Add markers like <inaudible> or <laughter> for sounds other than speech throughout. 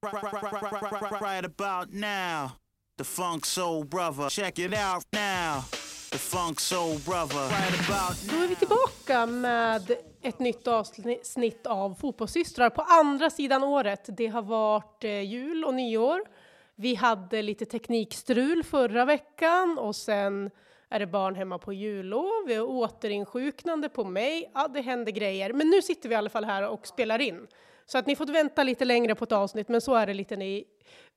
Right about now, the Funk Soul Brother. Check it out now, the Funk Soul Brother. Right about Då är vi tillbaka med ett nytt avsnitt av Fotbollssystrar på andra sidan året. Det har varit eh, jul och nyår. Vi hade lite teknikstrul förra veckan och sen är det barn hemma på jullov. Vi har återinsjuknande på mig. Ja, det händer grejer. Men nu sitter vi i alla fall här och spelar in. Så att ni fått vänta lite längre på ett avsnitt, men så är det lite när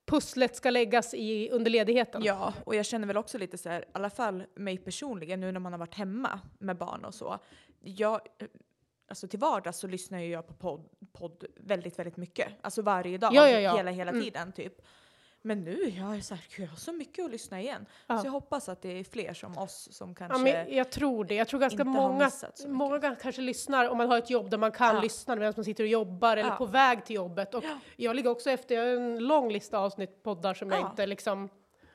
pusslet ska läggas i under ledigheten. Ja, och jag känner väl också lite så här, i alla fall mig personligen nu när man har varit hemma med barn och så. Jag, alltså till vardags så lyssnar ju jag på podd, podd väldigt, väldigt mycket. Alltså varje dag, Ja, ja, ja. hela, hela Mm. tiden typ. Men nu jag är så här, jag har så mycket att lyssna igen. Ja. Så jag hoppas att det är fler som oss som kanske... Ja, men jag tror det. Jag tror ganska många, många kanske lyssnar om man har ett jobb där man kan Ja. lyssna medan man sitter och jobbar eller på väg till jobbet. Och Ja. jag ligger också efter, jag har en lång lista avsnitt poddar som jag Ja. inte liksom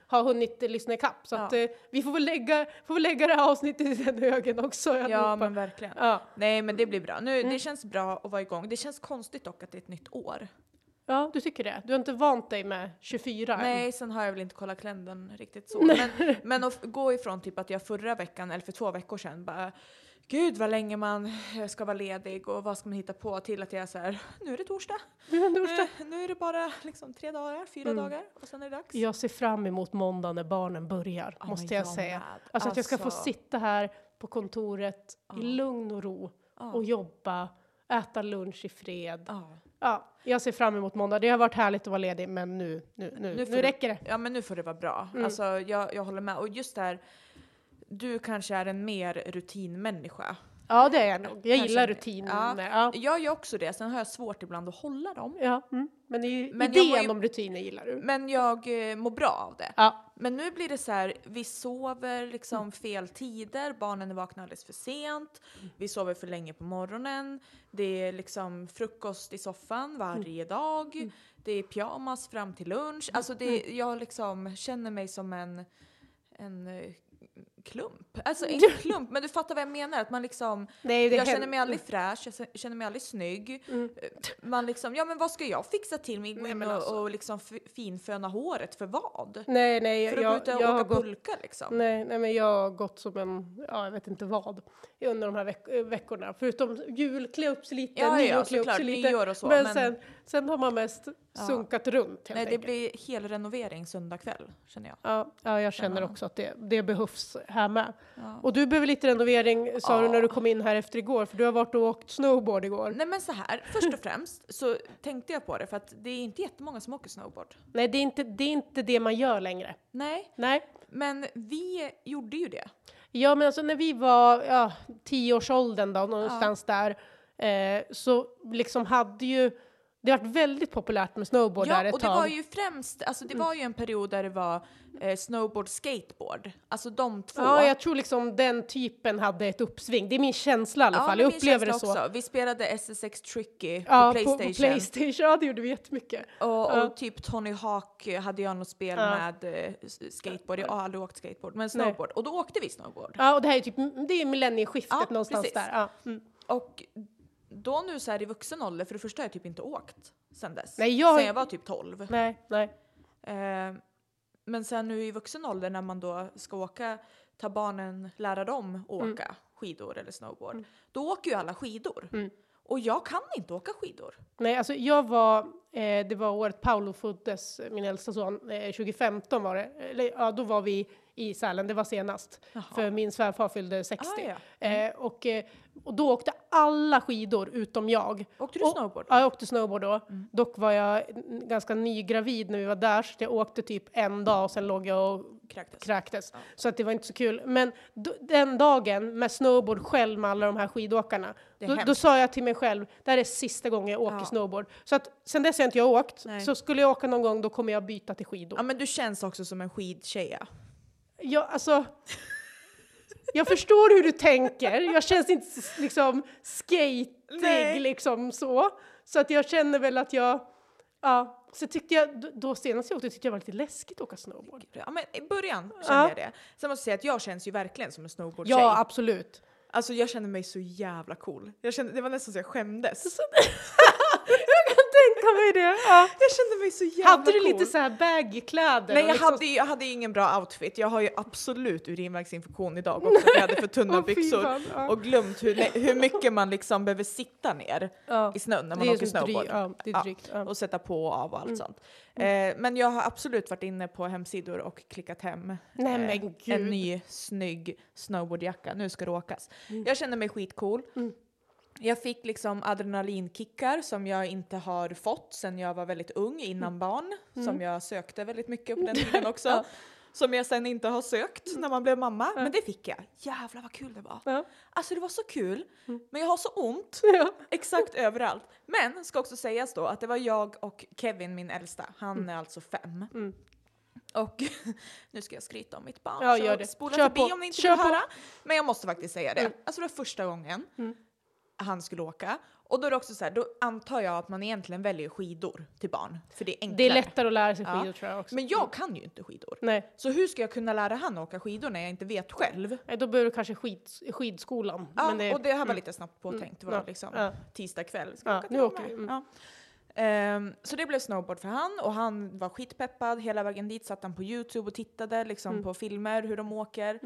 har hunnit lyssna ikapp. Så att, eh, vi får väl, lägga, får väl lägga det här avsnittet i den högen också. Ja, allihopa. men verkligen. Nej, men det blir bra. Nu, Mm. Det känns bra att vara igång. Det känns konstigt dock att det är ett nytt år. Ja, du tycker det? Du har inte vant dig med 24 än? Nej, sen har jag väl inte kollat kalendern riktigt så. Men, men att gå ifrån typ att jag förra veckan, eller för två veckor sedan, bara Gud vad länge man eh, ska vara ledig och vad ska man hitta på till att jag är så här, nu är det torsdag. Torsdag. Nu, nu är det bara liksom tre dagar, fyra Mm. dagar och sen är det dags. Jag ser fram emot måndag när barnen börjar, Ja, måste jag säga. med. Alltså att jag ska få Alltså, sitta här på kontoret Ja. i lugn och ro ja, och jobba, äta lunch i fred. Ja. Ja, jag ser fram emot måndag. Det har varit härligt att vara ledig, men nu, nu, nu, Nu nu, räcker det. ja, men nu får det vara bra. Mm. Alltså, jag, jag håller med. Och just där, du kanske är en mer rutinmänniska. Ja, det är jag nog. Jag gillar rutiner. Ja. Ja. Jag gör också det, sen har jag svårt ibland att hålla dem. Ja, mm. Men, i, Men idén om rutiner gillar du? Men jag eh, mår bra av det. Ja. Men nu blir det så här, vi sover liksom fel tider, barnen är vakna alldeles för sent, vi sover för länge på morgonen, det är liksom frukost i soffan varje dag, det är pyjamas fram till lunch. Alltså det, jag liksom känner mig som en, en eh, klump. Alltså <laughs> inte klump, men du fattar vad jag menar. Att man liksom, Nej, jag känner mig aldrig fräsch, jag känner mig aldrig snygg. Mm. Man liksom, ja men vad ska jag fixa till mig? Gå in men och, alltså. och liksom finföna håret för vad? Nej, nej, För att jag, gå ut och jag har åka gått pulka liksom? Nej, nej, men jag har gått som en, ja, jag vet inte vad, under de här veck eh, veckorna. Förutom jul, klä upp sig lite, Ja, nyår, ja, klä upp sig lite. så, men men- sen, sen har man mest sunkat runt helt Nej, det enkelt. blir helrenovering söndag kväll, känner jag. Ja, ja, jag känner Ja. också att det, det behövs här med. Ja. Och du behöver lite renovering, sa du Ja. när du kom in här efter igår, för du har varit och åkt snowboard igår. Nej men så här, först och främst så tänkte jag på det för att det är inte jättemånga som åker snowboard. Nej, det är, inte, det är inte det man gör längre. Nej, Nej. men vi gjorde ju det. Ja, men alltså när vi var ja, tioårsåldern då, någonstans där, eh, så liksom hade ju, det har varit väldigt populärt med snowboard där Ja, ett och det tag. Mm. var ju främst, alltså det var ju en period där det var eh, snowboard, skateboard. Alltså de två. Ja, jag tror liksom den typen hade ett uppsving. Det är min känsla i alla Ja, fall. Jag upplever det så. Också. Vi spelade SSX Tricky Ja, på Playstation. på Playstation. Ja, det gjorde vi jättemycket. Och, Ja. och typ Tony Hawk hade jag något spel Ja. med eh, skateboard. Jag har aldrig åkt skateboard, men snowboard. Och då åkte vi snowboard. Ja, och det här är typ, det är millennieskiftet Ja, någonstans precis. där. Ja. Mm. Och då nu så här i vuxen ålder, för det första har jag typ inte åkt sen dess. Nej, jag- Sen jag var typ 12. Nej, nej. Eh, men sen nu i vuxen ålder när man då ska åka, ta barnen, lära dem åka skidor eller snowboard. Då åker ju alla skidor. Mm. Och jag kan inte åka skidor. Nej, alltså jag var, eh, det var året Paolo föddes, min äldsta son, eh, 2015 var det. Eller, ja, då var vi i Sälen, det var senast. För min svärfar fyllde 60. Ah, ja. eh, och, eh, och då åkte alla skidor utom jag. Åkte du Och- snowboard? Ja, jag åkte snowboard då. Mm. Dock var jag ganska nygravid när vi var där, så jag åkte typ en dag och sen låg jag och Kräktes. kräktes. Så att det var inte så kul. Men den dagen med snowboard själv med alla de här skidåkarna, då, då sa jag till mig själv, det här är sista gången jag åker Ja. snowboard. Så att sen dess har jag inte åkt. Nej. Så skulle jag åka någon gång, då kommer jag byta till skidor. Ja men du känns också som en skidtjeja. Jag, alltså, jag förstår hur du tänker. Jag känns inte liksom skatig liksom så. Så att jag känner väl att jag, ja. Så tyckte jag, då- då senast jag åkte tyckte jag var lite läskigt att åka snowboard. Ja men i början kände Ja. jag det. Sen måste jag säga att jag känns ju verkligen som en snowboardtjej. Ja, absolut. Alltså jag kände mig så jävla cool. Jag kände, det var nästan så jag skämdes. <laughs> <laughs> <laughs> man ju det. Ja. Jag kände mig så jävla Hade du cool. lite så här baggy kläder? Nej jag liksom- hade, jag hade ingen bra outfit. Jag har ju absolut urinvägsinfektion idag också <laughs> jag hade för tunna fy byxor fan, ja. och glömt hur, hur mycket man liksom behöver sitta ner Ja. i snön när man åker som dry- snowboard. ja, det är Ja, drygt. Och sätta på och av och allt sånt. Eh, men jag har absolut varit inne på hemsidor och klickat hem eh, Nej, gud. en ny snygg snowboardjacka. Nu ska det åkas. Jag kände mig skitcool. Jag fick liksom adrenalinkickar som jag inte har fått sedan jag var väldigt ung innan barn. Som jag sökte väldigt mycket på <laughs> den tiden också. Som jag sen inte har sökt när man blev mamma. Men det fick jag. Jävlar vad kul det var. Ja. Alltså det var så kul. Men jag har så ont. <laughs> Ja. Exakt överallt. Men ska också sägas då att det var jag och Kevin, min äldsta. Han är alltså fem. Och <laughs> nu ska jag skryta om mitt barn. Ja, så gör det. spola Kör förbi på. om ni inte Kör vill på. Mm. höra. Men jag måste faktiskt säga det. Alltså det var första gången han skulle åka. Och då är det också så här, då antar jag att man egentligen väljer skidor till barn. För det är enklare. Det är lättare att lära sig Ja. skidor tror jag också. Men jag kan ju inte skidor. Nej, Så hur ska jag kunna lära han åka skidor när jag inte vet själv? Nej, då börjar du kanske skid, skidskolan. Ja, det, och det här var lite snabbt påtänkt. Det var Ja. liksom Ja. tisdag kväll. Ska Ja, åka nu till åker Malmö? vi. Mm. Ja. Ehm, så det blev snowboard för han och han var skitpeppad. Hela vägen dit satt han på Youtube och tittade liksom Mm. på filmer hur de åker.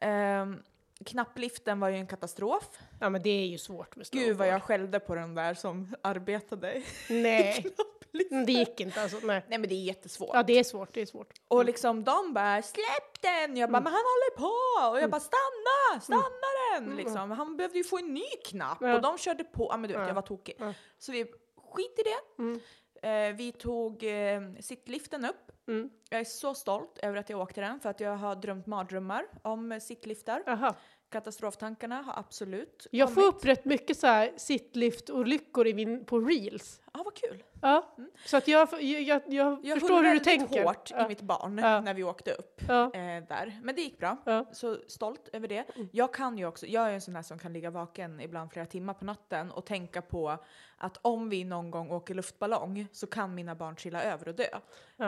Ehm, knappliften var ju en katastrof. ja, men det är ju svårt med snowboard. Gud vad jag skällde på den där som arbetade. Nej, <laughs> det gick inte alltså. Nej. Nej men det är jättesvårt. Ja, det är svårt. Det är svårt. Och liksom de bara släpp den! Jag bara Mm. men han håller på! Och jag bara stanna! Stanna den! Liksom. Han behövde ju få en ny knapp Ja. och de körde på. Ja men du vet Ja. jag var tokig. Ja. Så vi skit i det. Mm. Eh, vi tog eh, sittliften upp. Mm. Jag är så stolt över att jag åkte den för att jag har drömt mardrömmar om sittliftar. Aha. Katastroftankarna har absolut Jag får kommit. upp rätt mycket så här sittlift-olyckor i min, på reels. Ja vad kul! Ja, så att jag, jag, jag, jag, Jag förstår höll hur du tänker. hårt ja. i mitt barn Ja. när vi åkte upp. Ja. eh, där. Men det gick bra. Så stolt över det. Jag kan ju också, jag är en sån där som kan ligga vaken ibland flera timmar på natten och tänka på att om vi någon gång åker luftballong så kan mina barn trilla över och dö.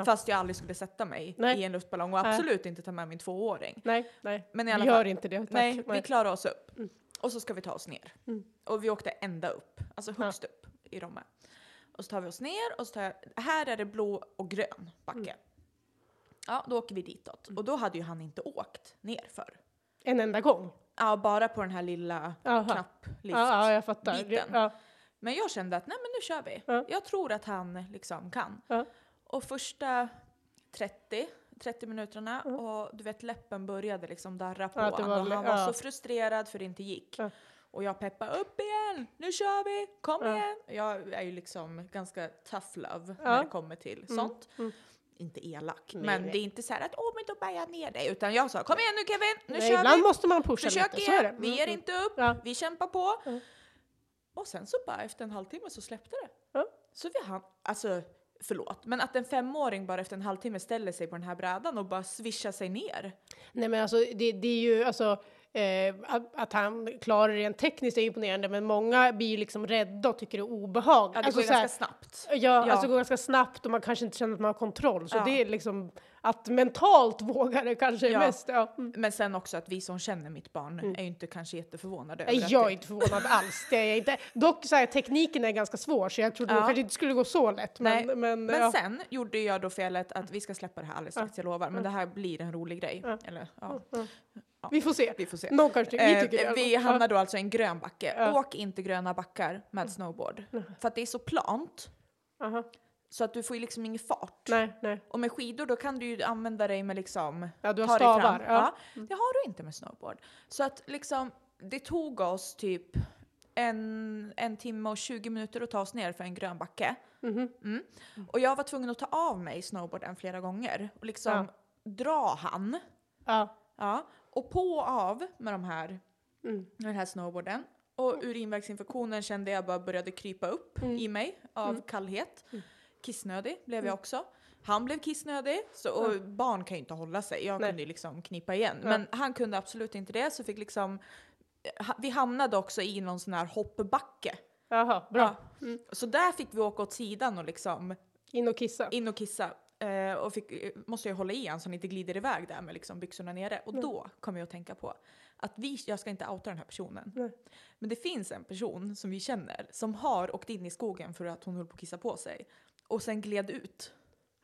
Fast jag aldrig skulle sätta mig Nej. i en luftballong och absolut inte ta med min tvååring. Nej, nej. Men i vi alla gör fall. inte det. Tack. Nej, vi klarar oss upp. Och så ska vi ta oss ner. Mm. Och vi åkte ända upp, alltså högst upp i Romme. Och så tar vi oss ner och så tar jag, här är det blå och grön backe. Mm. Ja, då åker vi ditåt. Och då hade ju han inte åkt ner för. En enda gång. Ja, bara på den här lilla Aha. knapplift. Ja, ja, jag fattar. Ja. Men jag kände att nej men nu kör vi. Ja. Jag tror att han liksom kan. Ja. Och första 30, 30 minuterna och du vet läppen började liksom darra på Ja, var- och han var ja. så frustrerad för det inte gick. Och jag peppade upp igen, nu kör vi, kom Ja. igen. Jag är ju liksom ganska tough love Ja. när det kommer till sånt. mm. Inte elak, Nej, men nej. det är inte så här att åh men då bär jag ner dig. Utan jag sa kom igen nu Kevin, nu Nej, kör ibland vi. måste man pusha Försök lite. Så är det. igen, vi Mm, ger mm. inte upp, Ja. vi kämpar på. Mm. Och sen så bara efter en halvtimme så släppte det. Så vi hann, alltså förlåt, men att en femåring bara efter en halvtimme ställer sig på den här brädan och bara swishar sig ner. Nej men alltså det, det är ju alltså eh, att, att han klarar det rent tekniskt är imponerande men många blir ju liksom rädda och tycker det är obehagligt. Ja, det alltså, går så här- ganska snabbt. Ja, Ja. alltså det går ganska snabbt och man kanske inte känner att man har kontroll. Så Ja. det är liksom att mentalt våga det kanske Ja. mest. Ja. Mm. Men sen också att vi som känner mitt barn är ju inte kanske jätteförvånade Nej, jag är det- inte förvånad alls. Det är jag inte. Dock så här, tekniken är ganska svår så jag trodde Ja. det kanske inte skulle gå så lätt. Men, Nej, men, Men ja. sen gjorde jag då felet att vi ska släppa det här alldeles strax, jag lovar. Men det här blir en rolig grej. Eller, ja, vi får se. vi får se. Någon kanske tycker, vi Eh, tycker det. i alla vi hamnar då alltså i en grön backe. Ja. Åk inte gröna backar med snowboard. För att det är så plant. Ja. Aha. Så att du får ju liksom ingen fart. Nej, nej. Och med skidor då kan du ju använda dig med liksom... Ja, du har ta dig fram. stavar. Ja. Det har du inte med snowboard. Så att liksom, det tog oss typ en, en timme och 20 minuter att ta oss ner för en grön backe. Mhm. Mm. Och jag var tvungen att ta av mig snowboarden flera gånger och liksom dra han. Ja. Ja. Och på och av med de här, Mm. den här snowboarden. Och urinvägsinfektionen kände jag bara började krypa upp Mm. i mig av kallhet. Kissnödig blev jag också. Han blev kissnödig, så, och barn kan ju inte hålla sig. Jag Nej. kunde ju liksom knipa igen. Men han kunde absolut inte det, så fick liksom... ha- Vi hamnade också i någon sån här hoppbacke. Jaha, bra. Ja. Så där fick vi åka åt sidan och liksom In och kissa. in och kissa. Eh, och fick, måste jag hålla i han så han inte glider iväg där med liksom byxorna nere. Och då kom jag att tänka på att vi, jag ska inte outa den här personen. Nej. Men det finns en person som vi känner som har åkt in i skogen för att hon höll på att kissa på sig. Och sen gled ut.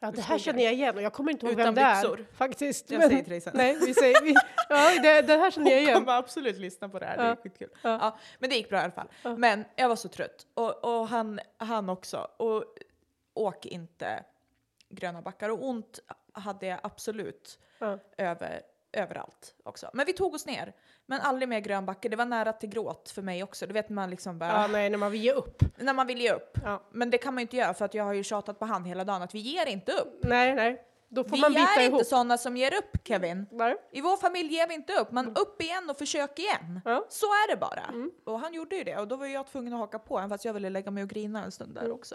Ja, det här känner jag igen och jag kommer inte ihåg Utan vem det är byxor. faktiskt. Jag säger till dig sen. Nej, vi säger, vi, <laughs> ja, det, det här känner jag Hon igen. kommer absolut lyssna på det här, det är Ja. skitkul. Ja. Ja. men det gick bra i alla fall. Ja. Men jag var så trött. Och, och han, han också. Och åk inte gröna backar. Och ont hade jag absolut Ja. över, överallt också. Men vi tog oss ner. Men aldrig mer grön backe. Det var nära till gråt för mig också. Du vet man liksom bara, Ja, nej, när man vill ge upp. när man vill ge upp. Ja. Men det kan man ju inte göra för att jag har ju tjatat på han hela dagen att vi ger inte upp. Nej, nej. Då får Vi man bita är ihop. inte sådana som ger upp Kevin. Nej. I vår familj ger vi inte upp, man upp igen och försök igen. Ja. Så är det bara. Och han gjorde ju det och då var jag tvungen att haka på honom fast jag ville lägga mig och grina en stund där också.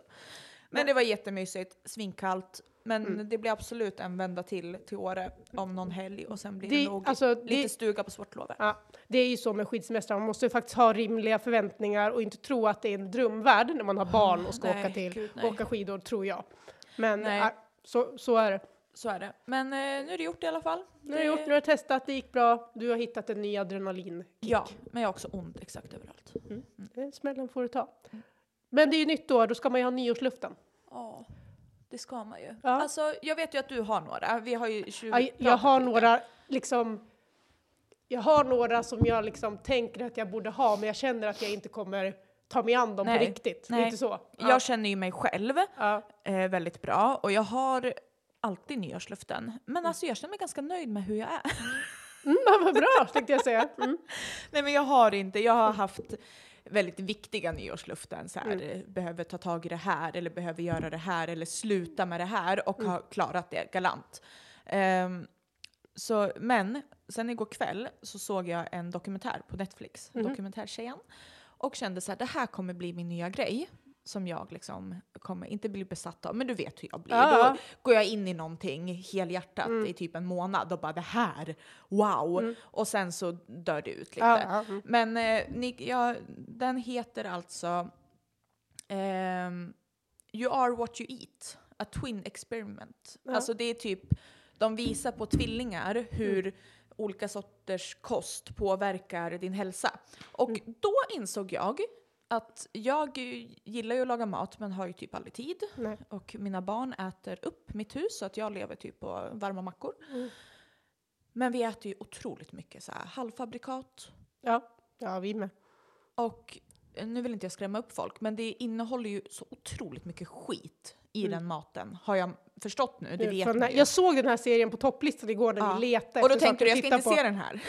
Men det var jättemysigt, svinkallt. Men det blir absolut en vända till till Åre om någon helg och sen blir det, Det- nog alltså, lite det- stuga på sportlovet. Ja, det är ju så med skidsemestrar, man måste ju faktiskt ha rimliga förväntningar och inte tro att det är en drömvärld när man har barn och ska Nej, åka till gud, nej. åka skidor, tror jag. Men Nej. så, så är det. Så är det. Men eh, nu är det gjort i alla fall. Nu har jag gjort, nu har jag testat, det gick bra, du har hittat en ny adrenalin. Ja, men jag har också ont exakt överallt. Den smällen får du ta. Men det är ju nytt år, då ska man ju ha nyårsluften. Ja, det ska man ju. Ja. Alltså, jag vet ju att du har några. Vi har ju 20 Ja, jag har några liksom jag har några som jag liksom tänker att jag borde ha, men jag känner att jag inte kommer ta mig an dem Nej, på riktigt. nej. Inte så? Ja. Jag känner ju mig själv ja. eh, väldigt bra och jag har alltid nyårsluften. Men alltså jag känner mig ganska nöjd med hur jag är. Mm, vad bra, tänkte jag säga. Mm. <laughs> Nej men jag har inte, jag har haft väldigt viktiga nyårsluften. Så här, Mm. eh, behöver ta tag i det här eller behöver göra det här eller sluta med det här och Mm. har klarat det galant. Ehm, så, men sen igår kväll så såg jag en dokumentär på Netflix, Mhm. Dokumentärtjejen, och kände så här, det här kommer bli min nya grej som jag liksom kommer, inte bli besatt av, men du vet hur jag blir. Ja. Då går jag in i någonting helhjärtat Mm. i typ en månad och bara det här, wow! Och sen så dör det ut lite. Ja, ja, mm. Men eh, ni, ja, den heter alltså ehm, You are what you eat, a twin experiment. Alltså det är typ, de visar på tvillingar hur olika sorters kost påverkar din hälsa. Och då insåg jag att jag gillar ju att laga mat men har ju typ aldrig tid. Nej. Och mina barn äter upp mitt hus så att jag lever typ på varma mackor. Mm. Men vi äter ju otroligt mycket så här halvfabrikat, Ja. ja, vi med. och eh, nu vill inte jag skrämma upp folk, men det innehåller ju så otroligt mycket skit i den maten. Har jag förstått nu, det vet ju. jag såg den här serien på topplistan igår när Ja. vi letade Och då tänkte du, jag ska inte på. se den här.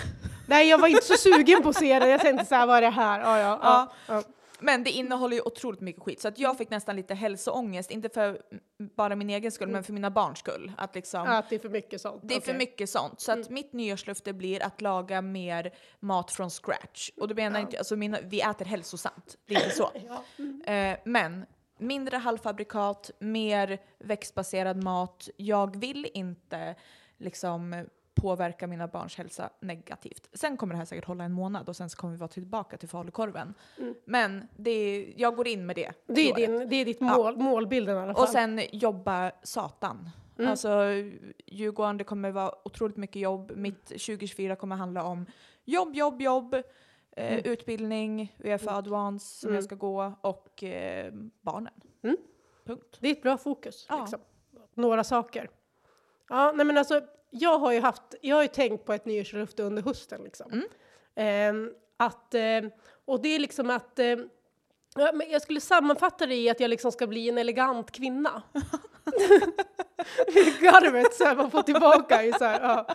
Nej, jag var inte så sugen på att se den. Jag tänkte så här, vad är det här? Ja, ja, ja. Ja. Men det innehåller ju otroligt mycket skit, så att jag fick nästan lite hälsoångest, inte för mm, bara min egen skull, men för mina barns skull. Att liksom, Att det är för mycket sånt. Det är för Okej. mycket sånt. Så att mitt nyårslöfte blir att laga mer mat från scratch. Och då menar jag inte, alltså mina, vi äter hälsosamt, det är inte så. <laughs> Eh, men mindre halvfabrikat, mer växtbaserad mat. Jag vill inte liksom påverka mina barns hälsa negativt. Sen kommer det här säkert hålla en månad och sen så kommer vi vara tillbaka till falukorven. Men det är, jag går in med det. Mm. Det är, din, det är ditt mål, målbilden i alla fall. Och sen jobba satan. Mm. Alltså Djurgården, det kommer vara otroligt mycket jobb. Mitt 2024 kommer handla om jobb, jobb, jobb, eh, Mm. utbildning, UFA Advance som jag ska gå och eh, barnen. Mm. Punkt. Det är ett bra fokus. Ja. Liksom. Några saker. Ja, nej men alltså, jag har ju haft, jag har ju tänkt på ett nyårslöfte under hösten liksom. Mm. Ehm, att, ehm, och det är liksom att, men jag skulle sammanfatta det i att jag liksom ska bli en elegant kvinna. <laughs> Garvet så här, man får tillbaka i så här, ja.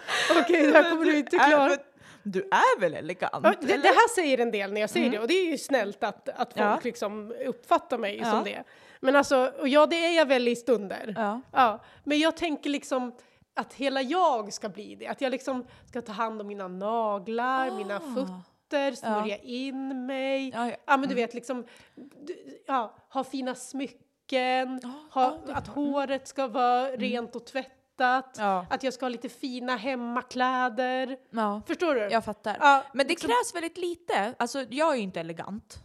okej det här kommer du inte klara. Du är väl elegant? Ja, det, det här säger en del när jag säger det och det är ju snällt att, att folk Ja. liksom uppfattar mig Ja. som det. Men alltså, och ja det är jag väl i stunder. Ja, men jag tänker liksom att hela jag ska bli det. Att jag liksom ska ta hand om mina naglar, mina fötter, smörja in mig. Ah. Ja, ja. Ja, men du vet liksom, ja, ha fina smycken, Ja, ha, ja, är att håret ska vara rent och tvättat, Ja. att jag ska ha lite fina hemmakläder. Ja, Förstår du? jag fattar. Ja, Men det liksom- krävs väldigt lite. Alltså jag är ju inte elegant.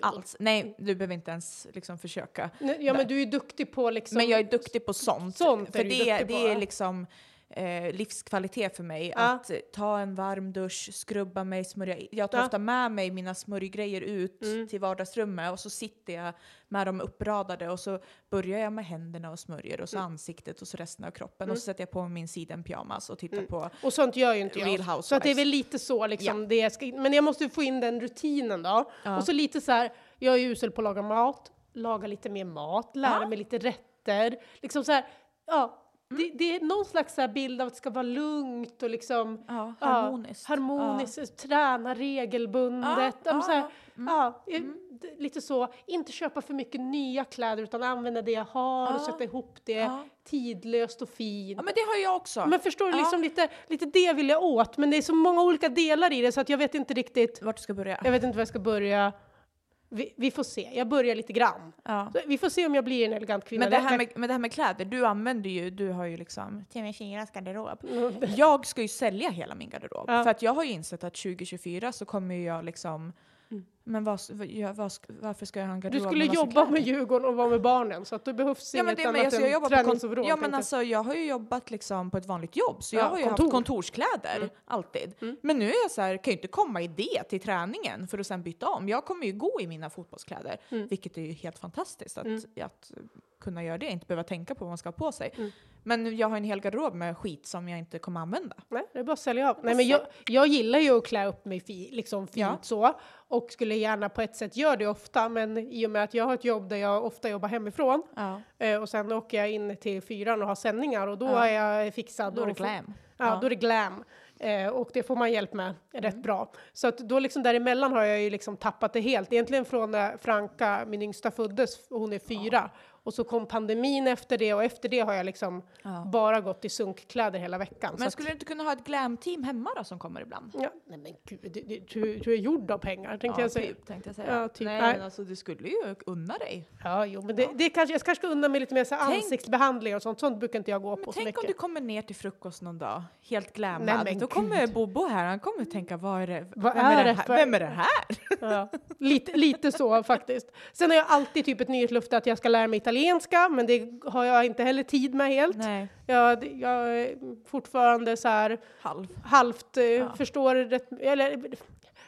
Alls. Nej, du behöver inte ens liksom försöka. Nej, Ja, men du är duktig på liksom... Men jag är duktig på sånt. Sånt är för det, duktig det på, är liksom eh, livskvalitet för mig. Ja. Att ta en varm dusch, skrubba mig, smörja. Jag tar Ja. ofta med mig mina smörjgrejer ut Mm. till vardagsrummet och så sitter jag med dem uppradade och så börjar jag med händerna och smörjer och så Mm. ansiktet och så resten av kroppen och så sätter jag på min sidenpyjamas och tittar på Och sånt gör ju inte jag. Real Housewives. Så att det är väl lite så liksom det jag ska, Men jag måste få in den rutinen då. Ja. Och så lite så här, jag är usel på att laga mat, laga lite mer mat, lära Ja. mig lite rätter. Liksom så här, ja. Det, det är någon slags bild av att det ska vara lugnt och liksom ja, ja, harmoniskt. harmoniskt, träna regelbundet. Ja, Ja, ja, här, ja. Mm. ja, d- lite så. Inte köpa för mycket nya kläder utan använda det jag har och Ja. sätta ihop det Ja. tidlöst och fint. Ja men det har jag också. Men förstår du, Ja. liksom lite, lite det vill jag åt, men det är så många olika delar i det så att jag vet inte riktigt, Vart du ska börja? jag vet inte var jag ska börja. Vi, vi får se, jag börjar lite grann. Ja. Så Vi får se om jag blir en elegant kvinna. Men det, här med, men det här med kläder, du använder ju, du har ju liksom TV4s garderob. Mm. Jag ska ju sälja hela min garderob. Ja. För att jag har ju insett att 2024 så kommer jag liksom, men vad, vad, jag- varför ska jag ha en Mm. du garderob skulle jobba med <laughs> Djurgården och vara med barnen så att det behövs Ja men, inget det, annat alltså, jag än träningsoverall. ja, men alltså, jag har ju jobbat liksom på ett vanligt jobb så jag Ja, har ju kontor. haft kontorskläder Mm. alltid. Men nu är jag så här, kan ju inte komma i det till träningen för att sen byta om. Jag kommer ju gå i mina fotbollskläder, Mm. vilket är ju helt fantastiskt att, Mm. att kunna göra det, inte behöva tänka på vad man ska ha på sig. Mm. Men jag har en hel garderob med skit som jag inte kommer använda. Nej, det är bara att sälja av. Nej, men jag, jag gillar ju att klä upp mig fi, liksom fint Ja. så och skulle gärna på ett sätt göra det ofta, men i och med att jag har ett jobb där jag ofta jobbar hemifrån Ja. eh, och sen åker jag in till fyran och har sändningar och då Ja. är jag fixad. Då är det glam. Ja, Ja. då är det glam. Eh, och det får man hjälp med rätt Mm. bra. Så att då liksom däremellan har jag ju liksom tappat det helt. Egentligen från när Franka, min yngsta, föddes, hon är fyra. Och så kom pandemin efter det och efter det har jag liksom Ja. bara gått i sunkkläder hela veckan. Men att- skulle du inte kunna ha ett glam-team hemma då som kommer ibland? Ja, nej men gud, du, du är gjord av pengar tänkte ja, jag säga. typ, tänkte jag säga. Ja, typ. Nej, Nej. men alltså du skulle ju unna dig. Ja, jo, men det, det kanske, jag kanske ska unna mig lite mer så Tänk- ansiktsbehandlingar och sånt. Sånt brukar inte jag gå på så Tänk mycket. om du kommer ner till frukost någon dag, helt glammad. Nej, men Då kommer gud. Bobo här, han kommer tänka vad är det, Vad vem, är är det här? för- vem är det här? Ja, lite, lite så faktiskt. Sen har jag alltid typ ett nyhetslöfte att jag ska lära mig italienska, men det har jag inte heller tid med helt. Nej, Jag, jag är fortfarande så här halv. halvt eh, Ja. förstår rätt, eller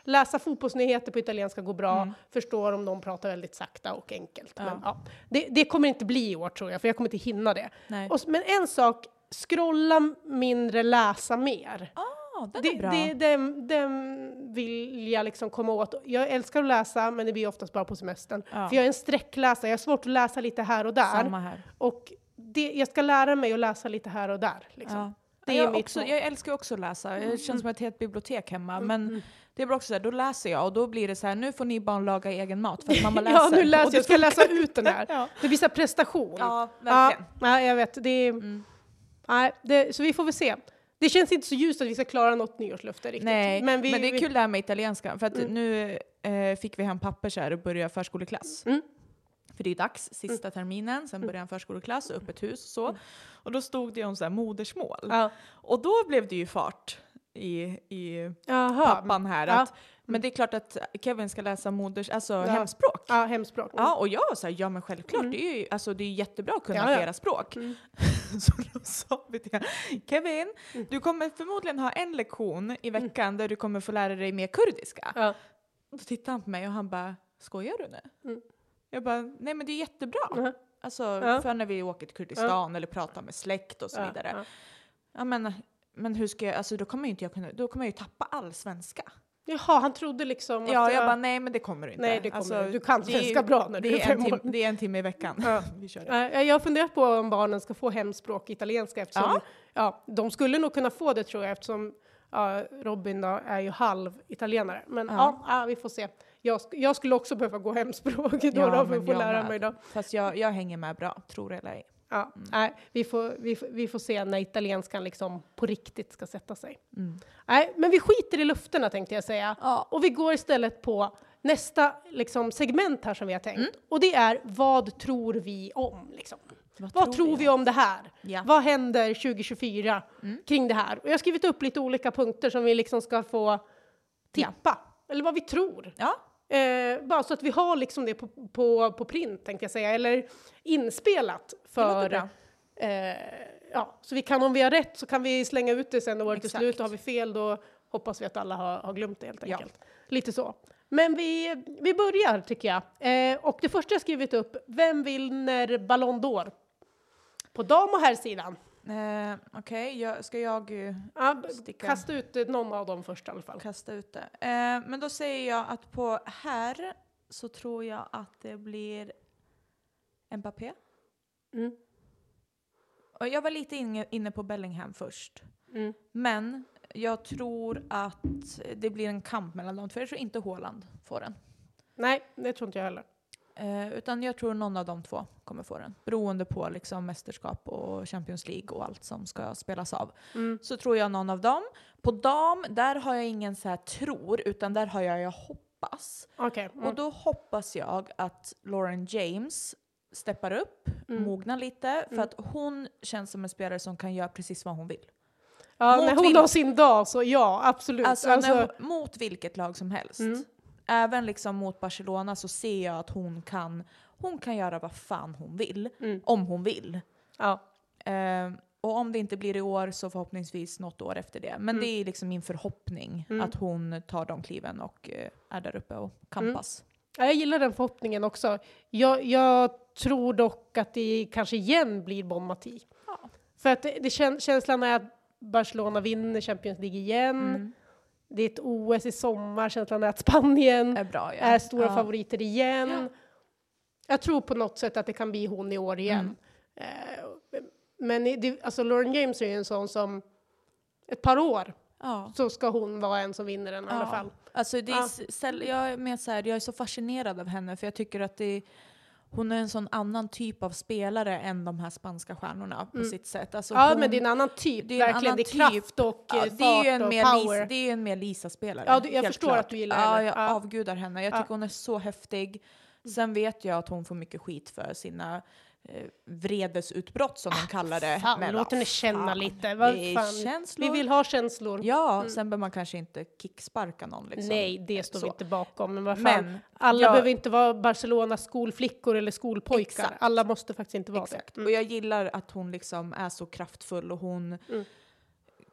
läsa fotbollsnyheter på italienska går bra, Mm. förstår om de pratar väldigt sakta och enkelt. Ja. Men, ja, det, det kommer inte bli i år tror jag, för jag kommer inte hinna det. Och, men en sak, scrolla mindre, läsa mer. Ah, den Det, är bra. det, den, den vill jag liksom komma åt. Jag älskar att läsa, men det blir oftast bara på semestern. Ja. För jag är en sträckläsare, jag har svårt att läsa lite här och där. Samma här. Och det, jag ska lära mig att läsa lite här och där. Liksom. Ja. Det är jag, också, jag älskar också att läsa. Det känns som ett helt bibliotek hemma. Men mm. det är bara också så här, då läser jag och då blir det så här, nu får ni barn laga egen mat för att mamma <laughs> läser. Ja, nu läser det jag. Ska jag läsa ut den här? <laughs> Ja. Det blir så prestation. Ja, ja, verkligen. nej, jag vet. Det är, Mm. nej, det, så vi får väl se. Det känns inte så ljust att vi ska klara något nyårslöfte riktigt. Nej, men, vi, det är vi- kul det här med italienska. För att Mm. nu eh, fick vi hem papper så här och börja förskoleklass. Mm. För det är dags, sista terminen, sen börjar en förskoleklass och öppet hus och så. Och då stod det om så här modersmål. Ja. Och då blev det ju fart i, i pappan här. Ja. Men det är klart att Kevin ska läsa moders, alltså Ja. hemspråk. Ja, hemspråk. Ja, och jag såhär, ja men självklart, Mm. det är ju alltså, det är jättebra att kunna Ja, ja. flera språk. Mm. <laughs> Så då sa vi till Kevin, Mm. du kommer förmodligen ha en lektion i veckan där du kommer få lära dig mer kurdiska. Ja. Då tittade han på mig och han bara, skojar du nu? Mm. Jag bara, nej men det är jättebra. Alltså för när vi åker till Kurdistan eller pratar med släkt och så vidare. ja. Ja. men, men hur ska jag, alltså då kommer ju inte jag kunna, då kommer jag ju tappa all svenska. Jaha, han trodde liksom Ja, att... jag bara, nej men det kommer du inte. Nej, det kommer Alltså, du. Kan svenska bra när du är är, fem år. tim, det är en timme i veckan. Ja. <laughs> vi kör det. Jag har funderat på om barnen ska få hemspråk italienska eftersom Ja. ja. de skulle nog kunna få det tror jag eftersom ja, Robin då är ju halv italienare. Men ja, Ja. vi får se. Jag, jag skulle också behöva gå hemspråk <laughs> då, Ja, då för att få jag lära med. mig då. Fast jag, jag hänger med bra, tror det eller ej. Ja, nej, vi, får, vi, får, vi får se när italienskan liksom på riktigt ska sätta sig. Mm. Nej, men vi skiter i lufterna tänkte jag säga. Ja. Och vi går istället på nästa liksom, segment här som vi har tänkt. Mm. Och det är vad tror vi om? Liksom. Vad, Vad tror vi om det här? Ja. Vad händer 2024 Mm. kring det här? Och jag har skrivit upp lite olika punkter som vi liksom ska få tippa. Eller vad vi tror. Ja, eh, bara så att vi har liksom det på, på, på print tänkte jag säga, eller inspelat för... Eh, ja, så vi kan, om vi har rätt så kan vi slänga ut det sen när året är slut och har vi fel då hoppas vi att alla har, har glömt det helt Ja. enkelt. Lite så. Men vi, vi börjar tycker jag. Eh, och det första jag skrivit upp, vem vinner Ballon d'Or? På dam och herrsidan. Eh, Okej, jag, ska jag eh, Ja, Sticka. kasta ut eh, någon av dem först i alla fall. kasta ut det? Eh, men då säger jag att på här så tror jag att det blir Mbappé. Mm. Och jag var lite inne, inne på Bellingham först. Mm. Men jag tror att det blir en kamp mellan de två. Jag tror inte Haaland får den. Nej, det tror inte jag heller. Eh, utan jag tror någon av de två kommer få den. Beroende på liksom mästerskap och Champions League och allt som ska spelas av. Mm. Så tror jag någon av dem. På dam, där har jag ingen så här tror, utan där har jag jag hoppas. Okej. mm. Och då hoppas jag att Lauren James steppar upp, Mm. mognar lite, för att hon känns som en spelare som kan göra precis vad hon vill. Ja, mot när hon vil- har sin dag så ja, absolut. Alltså, Alltså, när, mot vilket lag som helst. Mm. Även liksom mot Barcelona så ser jag att hon kan, hon kan göra vad fan hon vill. Mm. Om hon vill. ja. Eh, och om det inte blir i år så förhoppningsvis något år efter det. Men Mm. det är liksom min förhoppning Mm. att hon tar de kliven och eh, är där uppe och kampas. Ja, Jag gillar den förhoppningen också. Jag, jag tror dock att det kanske igen blir Bon Mati. Ja. För att det, det kän, känslan är att Barcelona vinner Champions League igen. Det är ett OS i sommar, känslan är att Spanien Är bra ja. är stora ja. favoriter igen. Ja. Jag tror på något sätt att det kan bli hon i år igen. Mm. Eh, men det, alltså Lauren James är ju en sån som ett par år så ska hon vara en som vinner den i alla fall. Alltså det är, jag, är med så här, jag är så fascinerad av henne för jag tycker att det, hon är en sån annan typ av spelare än de här spanska stjärnorna på sitt sätt. Alltså Mm. Ja, hon, men det är en annan typ. det är en verkligen. annan det är typ. kraft och ja, eh, det är ju fart en och mer power. Lisa, det är ju en mer Lisa-spelare. Ja, du- jag förstår klart. att du gillar ja, henne. jag Ja. avgudar henne. Jag Ja. tycker hon är så häftig. Sen vet jag att hon får mycket skit för sina eh, vredesutbrott som de kallar det. Ah, Fan, Men låt vad henne känna fan, lite. Vad. Vi vill ha känslor. Ja, sen behöver man kanske inte kicksparka någon. Liksom. Nej, det står Så. vi inte bakom. Men vad fan. Men Alla jag- behöver inte vara Barcelonas skolflickor eller skolpojkar. Exakt. Alla måste faktiskt inte vara Exakt. det. Och Mm. jag gillar att hon liksom är så kraftfull och hon Mm.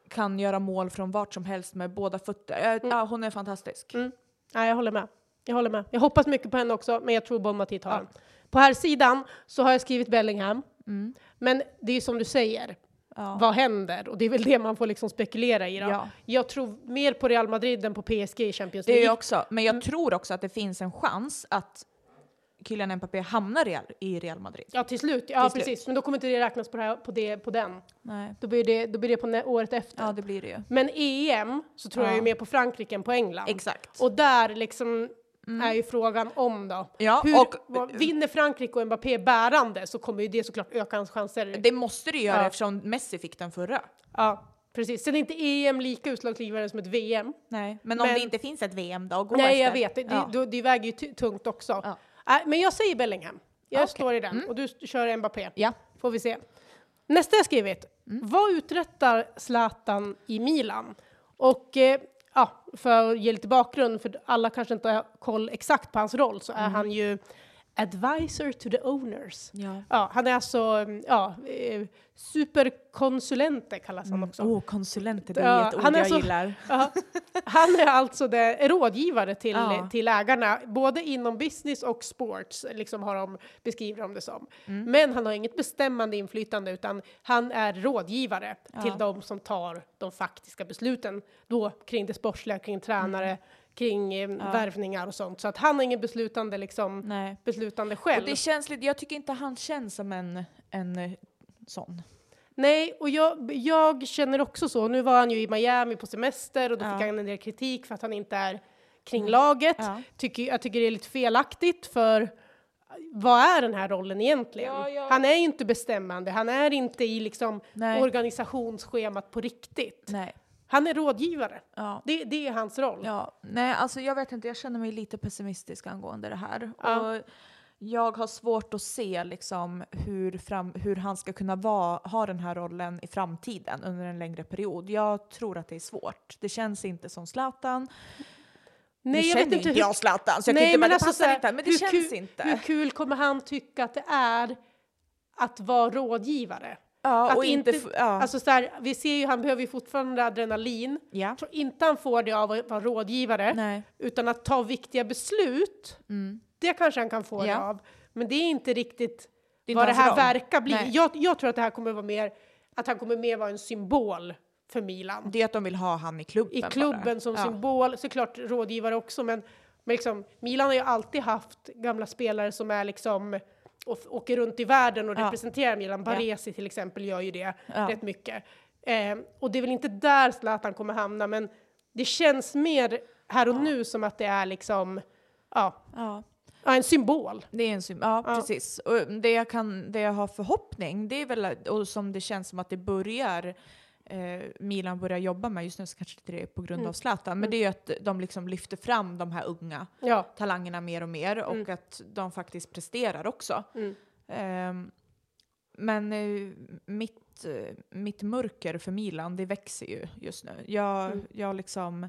kan göra mål från vart som helst med båda fötter. Äh, Ja, hon är fantastisk. Mm. Nej, jag håller med. Jag håller med. Jag hoppas mycket på henne också, men jag tror Bon Mati tar Ja. den. På här sidan så har jag skrivit Bellingham. Mm. Men det är ju som du säger, Ja. vad händer? Och det är väl det man får liksom spekulera i. Då. Ja. Jag tror mer på Real Madrid än på PSG i Champions Det är League. jag också. Men Mm. jag tror också att det finns en chans att Kylian Mbappé hamnar Real, i Real Madrid. Ja, till slut. Ja, Till precis. Men då kommer inte det räknas på, det här, på, det, på den. Nej. Då blir det, då blir det på nä- året efter. Ja, det blir det ju. Men EM så tror jag Ja. ju mer på Frankrike än på England. Exakt. Och där liksom är ju frågan om då. Mm. Ja, Hur, och- vad, vinner Frankrike och Mbappé bärande så kommer ju det såklart öka hans chanser. Det måste det göra Ja. eftersom Messi fick den förra. Ja, precis. Sen är inte EM lika utslagsgivande som ett VM. Nej, men om Men- det inte finns ett VM då? Gå Nej, efter. jag vet. Det, Ja. det, det väger ju tungt också. Ja. Nej, men jag säger Bellingham. Jag Okej. står i den. Och du kör Mbappé. Ja. Får vi se. Nästa jag skrivit. Mm. Vad uträttar Zlatan i Milan? Och eh, ja, för att ge lite bakgrund, för alla kanske inte har koll exakt på hans roll, så Mm. är han ju advisor to the owners. Ja. Ja, han är alltså mm, ja, eh, superkonsulente kallas han också. Åh, konsulenter, det är Ja, ett ord jag så- gillar. <laughs> Ja, han är alltså det, rådgivare till, Ja. till ägarna, både inom business och sports, liksom har de, beskriver de det som. Mm. Men han har inget bestämmande inflytande, utan han är rådgivare till de som tar de faktiska besluten då kring det sportsliga, kring tränare, kring eh, värvningar och sånt. Så att han har ingen beslutande, liksom, Nej. beslutande själv. Och det känns lite, jag tycker inte han känns som en, en eh, sån. Nej, och jag, jag känner också så. Nu var han ju i Miami på semester och då Ja. fick han en del kritik för att han inte är kring laget. Ja. Tycker, jag tycker det är lite felaktigt för vad är den här rollen egentligen? Ja, ja. Han är inte bestämmande, han är inte i liksom Nej. organisationsschemat på riktigt. Nej. Han är rådgivare. Ja. Det, det är hans roll. Ja, nej, alltså jag vet inte, jag känner mig lite pessimistisk angående det här. Ja. Och jag har svårt att se liksom hur, fram, hur han ska kunna vara, ha den här rollen i framtiden under en längre period. Jag tror att det är svårt. Det känns inte som Zlatan. nu Nej, jag känner inte inte jag Zlatan så jag kan inte bara, det passar så här, inte, men det hur känns kul, inte. Hur kul kommer han tycka att det är att vara rådgivare? Ja, att och inte, inte- ja. Alltså så här, vi ser ju, han behöver ju fortfarande adrenalin. ja. Jag tror inte han får det av att vara rådgivare, Nej. utan att ta viktiga beslut, Mm. det kanske han kan få det Ja. av. Men det är inte riktigt Det är vad det här verkar bli. Jag, jag tror att det här kommer vara mer, att han kommer mer vara en symbol för Milan. Det är att de vill ha han i klubben I klubben bara. som ja. symbol, såklart rådgivare också, men, men liksom, Milan har ju alltid haft gamla spelare som är liksom och, åker runt i världen och Ja. representerar Milan. Baresi till exempel gör ju det Ja. rätt mycket. Eh, och det är väl inte där Zlatan kommer hamna, men det känns mer här och nu som att det är liksom, ja, Ja. ja, en symbol. Det är en sym- ja, Ja. precis. Och det jag, kan, det jag har förhoppning, det är väl, och som det känns som att det börjar, eh, Milan börjar jobba med, just nu så kanske det är på grund Mm. av Zlatan, men det är ju att de liksom lyfter fram de här unga Ja, talangerna mer och mer och Mm. att de faktiskt presterar också. Mm. Ehm, men eh, mitt, eh, mitt mörker för Milan, det växer ju just nu. Jag, Mm. jag liksom,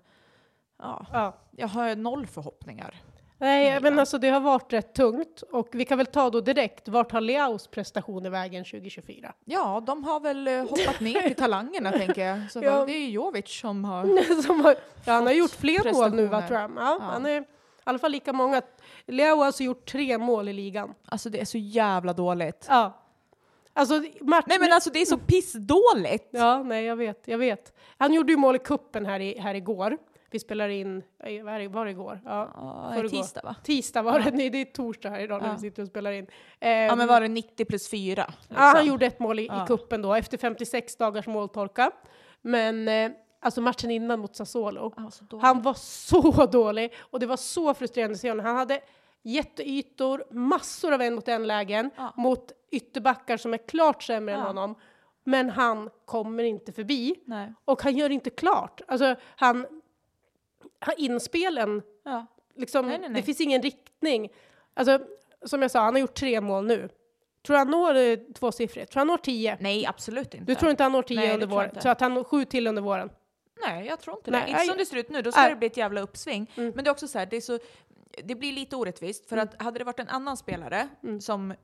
ja, ja. jag har noll förhoppningar. Nej, men alltså det har varit rätt tungt och vi kan väl ta då direkt, vart har Leaus prestation i vägen 2024? Ja, de har väl eh, hoppat ner till talangerna <laughs> tänker jag. Så Ja. det är ju Jovic som har... <laughs> som har, ja, han har gjort fler mål nu va, prestationer. tror jag. Ja, Ja. Han är i alla fall lika många. Leo har alltså gjort tre mål i ligan. Alltså det är så jävla dåligt. Ja. Alltså, match... Nej men alltså det är så <laughs> pissdåligt! Ja, nej, jag vet, jag vet. Han gjorde ju mål i kuppen här, i, här igår. Vi spelar in, eh, var det igår? Ja. Ja, tisdag va? Tisdag var det, nej det är torsdag här idag när Ja. vi sitter och spelar in. Ja Ehm, men var det 90 plus 4? Liksom. Ja, han gjorde ett mål i, Ja. i kuppen då, efter 56 dagars måltorka. Men eh, alltså matchen innan mot Sassuolo, Ja, så dåligt. han var så dålig och det var så frustrerande att se honom. Han hade jätteytor, massor av en mot en lägen Ja. mot ytterbackar som är klart sämre än Ja. honom. Men han kommer inte förbi Nej. och han gör inte klart. Alltså han, han inspelen, Ja. liksom, Nej, nej, nej. det finns ingen riktning. Alltså, som jag sa, han har gjort tre mål nu. Tror du han når eh, tvåsiffrigt? Tror han når tio? Nej absolut inte. Du tror inte han når tio Nej, det under tror jag våren? inte. Så att han når sju till under våren? Nej jag tror inte Nej, det. Inte som det ser ut nu, då ska Nej. det bli ett jävla uppsving. Mm. Men det är också så här, det är så det blir lite orättvist för att hade det varit en annan spelare Mm. som eh,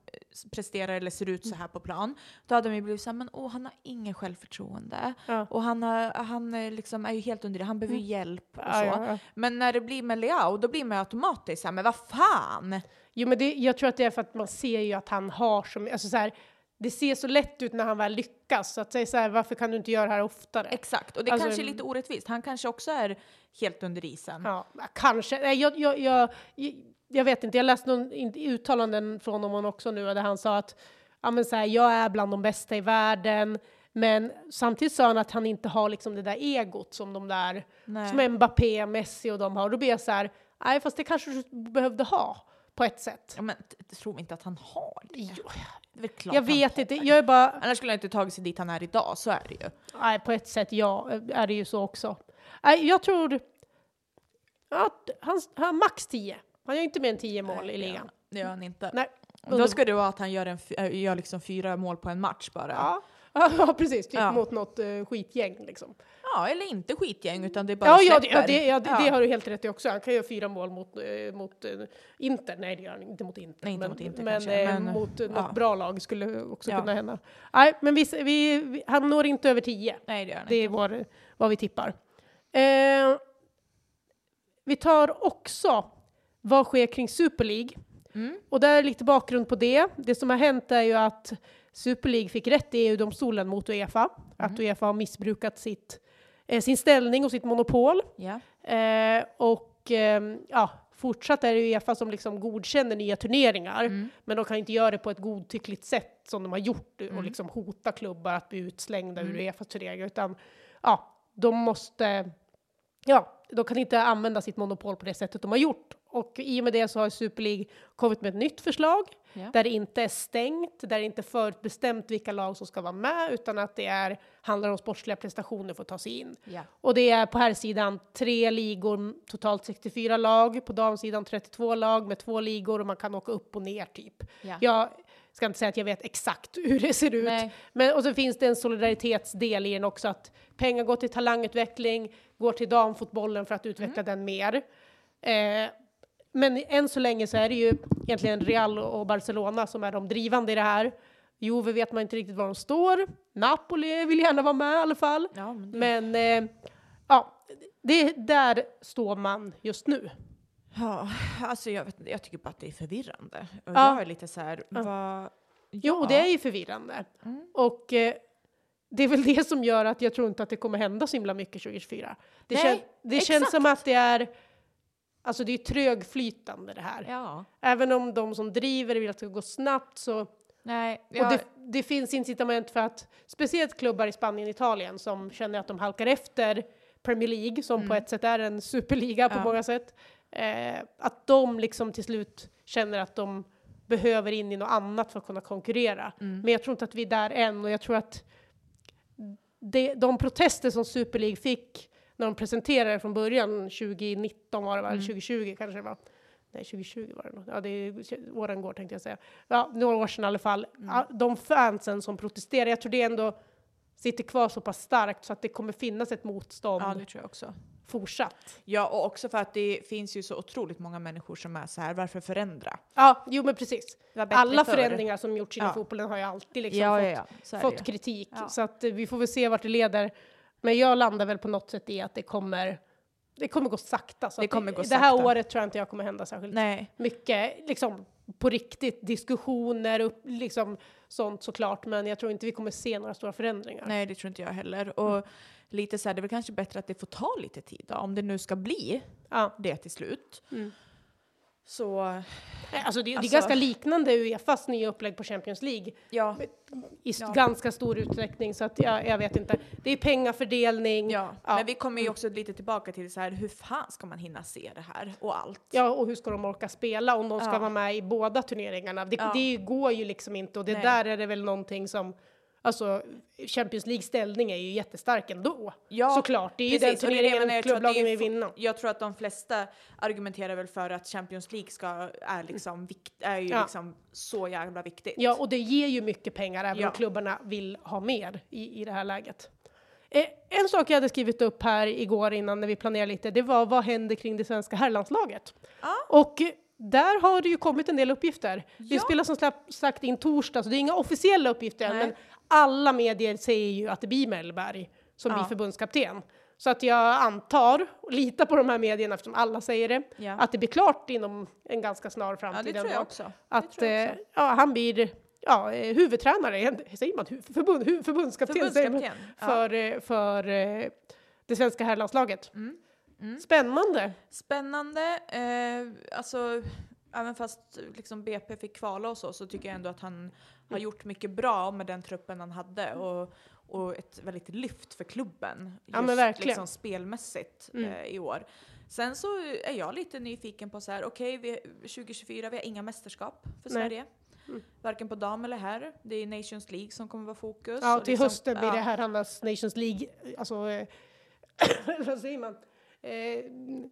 presterar eller ser ut så här på plan, då hade man ju blivit såhär, men åh han har ingen självförtroende. Ja. Och han, har, han är liksom är ju helt under det, han behöver ju hjälp och så. ja, ja. Men när det blir med Leao, då blir man ju automatiskt såhär, men vad fan! Jo, men det, jag tror att det är för att man ser ju att han har så mycket, alltså så här, det ser så lätt ut när han väl lyckas. Så att säga så här, varför kan du inte göra det här oftare? Exakt, och det Alltså, kanske är lite orättvist. Han kanske också är helt under isen. Ja, kanske. Nej, jag, jag, jag, jag vet inte, jag läste någon uttalanden från honom också nu där han sa att ja, men så här, jag är bland de bästa i världen. Men samtidigt sa han att han inte har liksom det där egot som de där, Nej. som Mbappé, Messi och de har. Då blir jag så här, nej fast det kanske du behövde ha på ett sätt. Ja, men tror inte att han har det. Jo, klart jag vet har inte, jag är bara, Annars skulle han inte tagit sig dit han är idag, så är det ju. nej på ett sätt ja, är det ju så också. Nej, jag tror att han, han max 10. Han gör inte mer än 10 mål Nej, i ligan. Det gör han inte. Nej. Då ska det vara att han gör, en, äh, gör liksom fyra mål på en match bara. Ja, <laughs> ja precis. Typ Ja. mot något uh, skitgäng liksom. Ja, eller inte skitgäng, utan det är bara Ja, ja, det, ja, det, ja, det, det har du helt rätt i också. Han kan göra fyra mål mot, eh, mot eh, Inter. Nej, det gör han inte mot Inter. Nej, inte men, mot Inter men, kanske, eh, men, mot eh, ja. något bra lag skulle också kunna hända. Nej, men vi, vi, vi, han når inte över 10. Nej, det gör han Det är vår, vad vi tippar. Eh, vi tar också vad sker kring Super League. Mm. Och där är lite bakgrund på det. Det som har hänt är ju att Super League fick rätt i EU-domstolen mot Uefa. Att Uefa har missbrukat sitt, eh, sin ställning och sitt monopol. Ja. Eh, och ehm, ja, fortsatt är det Uefa som liksom godkänner nya turneringar. Mm. Men de kan inte göra det på ett godtyckligt sätt som de har gjort och liksom hota klubbar att bli utslängda ur Uefas turneringar. Utan ja, de måste, ja, de kan inte använda sitt monopol på det sättet de har gjort. Och i och med det så har Super League kommit med ett nytt förslag Ja. där det inte är stängt, där det inte är förutbestämt vilka lag som ska vara med, utan att det är, handlar om sportsliga prestationer för att ta sig in. Ja. Och det är på här sidan tre ligor, totalt 64 lag, på damsidan 32 lag med två ligor och man kan åka upp och ner typ. Ja. Jag ska inte säga att jag vet exakt <laughs> hur det ser ut, Nej. men och så finns det en solidaritetsdel i den också, att pengar går till talangutveckling, går till damfotbollen för att utveckla Mm. den mer. Eh, men än så länge så är det ju egentligen Real och Barcelona som är de drivande i det här. Juve vet man inte riktigt var de står. Napoli vill gärna vara med i alla fall. Ja, men det- Men eh, ja, det, där står man just nu. Ja, alltså jag, vet, jag tycker bara att det är förvirrande. Och Ja. jag är lite så här, vad... Jo, ja. det är ju förvirrande. Mm. Och eh, det är väl det som gör att jag tror inte att det kommer hända så himla mycket 2024. Det, Nej, kän, det känns som att det är, alltså det är trögflytande det här. Ja. Även om de som driver vill att det ska gå snabbt så, Nej, och jag, det, det finns incitament för att, speciellt klubbar i Spanien och Italien som känner att de halkar efter Premier League, som på ett sätt är en superliga på Mm. Ja. många sätt, eh, att de liksom till slut känner att de behöver in i något annat för att kunna konkurrera. Mm. Men jag tror inte att vi är där än och jag tror att det, de protester som Super League fick när de presenterade det från början, 2019 var det Mm. väl, 2020 kanske det var. Nej, 2020 var det nog. Ja, det är, åren går tänkte jag säga. Ja, några år sedan i alla fall. Mm. De fansen som protesterar, jag tror det ändå sitter kvar så pass starkt så att det kommer finnas ett motstånd ja, det tror jag också. fortsatt. Ja, och också för att det finns ju så otroligt många människor som är så här, varför förändra? Ja, jo men precis. Alla förr. förändringar som gjorts inom Ja. fotbollen har ju alltid liksom Ja, fått, ja, fått kritik. Så att eh, vi får väl se vart det leder. Men jag landar väl på något sätt i att det kommer, det kommer gå sakta. Så Det kommer gå det här sakta. året tror jag inte jag kommer hända särskilt Nej, mycket, liksom på riktigt, diskussioner, upp, liksom sånt såklart. Men jag tror inte vi kommer se några stora förändringar. nej, det tror inte jag heller. Och lite så här, det är väl kanske bättre att det får ta lite tid då, om det nu ska bli Ja. det till slut. Mm. Så, Alltså det, det är Alltså- ganska liknande Uefas nya upplägg på Champions League ja. i Ja. ganska stor utsträckning. Så att jag, jag vet inte. Det är pengafördelning. Ja, Ja. men vi kommer ju också lite tillbaka till så här, hur fan ska man hinna se det här och allt? Ja, och hur ska de orka spela om de ska vara med i båda turneringarna? Det, det går ju liksom inte och det Nej. där är det väl någonting som Alltså Champions League ställning är ju jättestark ändå. Ja, Såklart, det är ju Precis, den det det jag turneringen klubblagen vill vinna. Jag tror att de flesta argumenterar väl för att Champions League ska, är, liksom vikt, är ju Ja. liksom så jävla viktigt. Ja, och det ger ju mycket pengar även Ja. om klubbarna vill ha mer i, i det här läget. Eh, en sak jag hade skrivit upp här igår innan när vi planerade lite, det var vad händer kring det svenska herrlandslaget? Ja. Och där har det ju kommit en del uppgifter. Vi Ja. spelar som sagt in torsdag, så det är inga officiella uppgifter än, men alla medier säger ju att det blir Mellberg som Ja. blir förbundskapten. Så att jag antar, och litar på de här medierna eftersom alla säger det, Ja. att det blir klart inom en ganska snar ja, framtid. det tror jag också. Att jag eh, också. ja, han blir ja, eh, huvudtränare, säger man förbund, hu, förbundskapten, säger man, Förbundskapten. Ja. för, eh, för det svenska herrlandslaget. Mm. Mm. Spännande! Spännande. Eh, alltså, även fast liksom BP fick kvala och så, så tycker jag ändå att han har Mm. gjort mycket bra med den truppen han hade och, och ett väldigt lyft för klubben. Ja, men verkligen. Liksom spelmässigt Mm. eh, i år. Sen så är jag lite nyfiken på så här, okej, vi 2024, vi har inga mästerskap för Nej. Sverige. Mm. Varken på dam eller herr. Det är Nations League som kommer vara fokus. Ja, till liksom- hösten blir ja. det herrarnas Nations League, alltså eh, <coughs> vad säger man? Eh,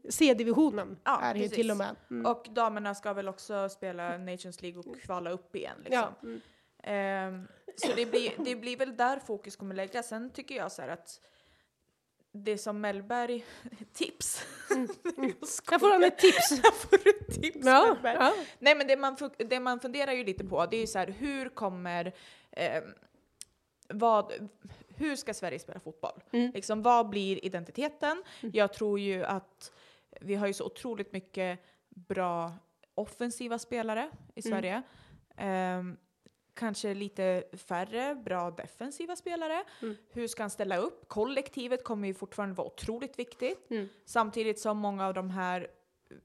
C-divisionen Ja, är det ju precis. till och med. Mm. Och damerna ska väl också spela Nations League och kvala upp igen. Liksom. ja, mm. Ehm, så det blir, det blir väl där fokus kommer läggas. Sen tycker jag så här att det som Mellberg... <laughs> Tips! Där får han ett tips! <laughs> Jag får ett tips ja, ja. Nej men det man, det man funderar ju lite på det är ju så här hur kommer... ehm, vad, hur ska Sverige spela fotboll? Mm. Liksom, vad blir identiteten? Jag tror ju att vi har ju så otroligt mycket bra offensiva spelare i Mm. Sverige. Ehm, kanske lite färre bra defensiva spelare. Mm. Hur ska han ställa upp? Kollektivet kommer ju fortfarande vara otroligt viktigt. Mm. Samtidigt som många av de här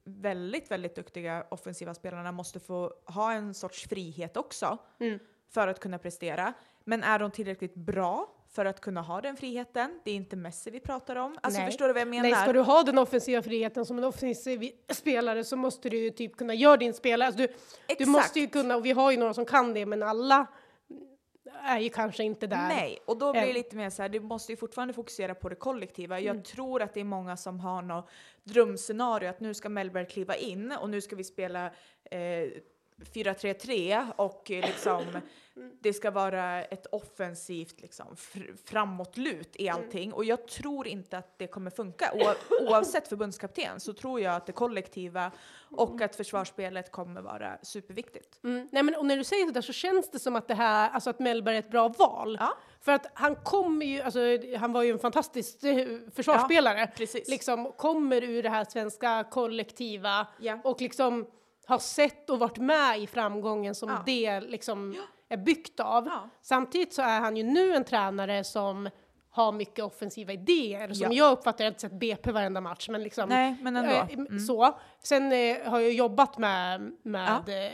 väldigt, väldigt duktiga offensiva spelarna måste få ha en sorts frihet också Mm. för att kunna prestera. Men är de tillräckligt bra för att kunna ha den friheten? Det är inte Messi vi pratar om. Alltså Nej. förstår du vad jag menar? Nej, ska du ha den offensiva friheten som en offensiv spelare så måste du ju typ kunna göra din spelare. Alltså du, du Exakt. måste ju kunna, och vi har ju några som kan det, men alla är ju kanske inte där. Nej, och då blir det lite mer så här, du måste ju fortfarande fokusera på det kollektiva. Jag Mm. tror att det är många som har något drömscenario att nu ska Mellberg kliva in och nu ska vi spela eh, 4-3-3 och eh, liksom det ska vara ett offensivt liksom, fr- framåtlut i allting. Och jag tror inte att det kommer funka. O oavsett förbundskapten så tror jag att det kollektiva och att försvarsspelet kommer vara superviktigt. Mm. Nej, men, och när du säger sådär så känns det som att det här, alltså att Mellberg är ett bra val. Ja. För att han kommer ju, alltså han var ju en fantastisk eh, försvarsspelare. precis. Liksom kommer ur det här svenska kollektiva Ja. och liksom har sett och varit med i framgången som Ja. det liksom är byggt av. Ja. Samtidigt så är han ju nu en tränare som har mycket offensiva idéer som Ja. jag uppfattar, jag har inte sett BP varenda match, men liksom Nej, men Mm. Så. Sen eh, har jag jobbat med, med eh,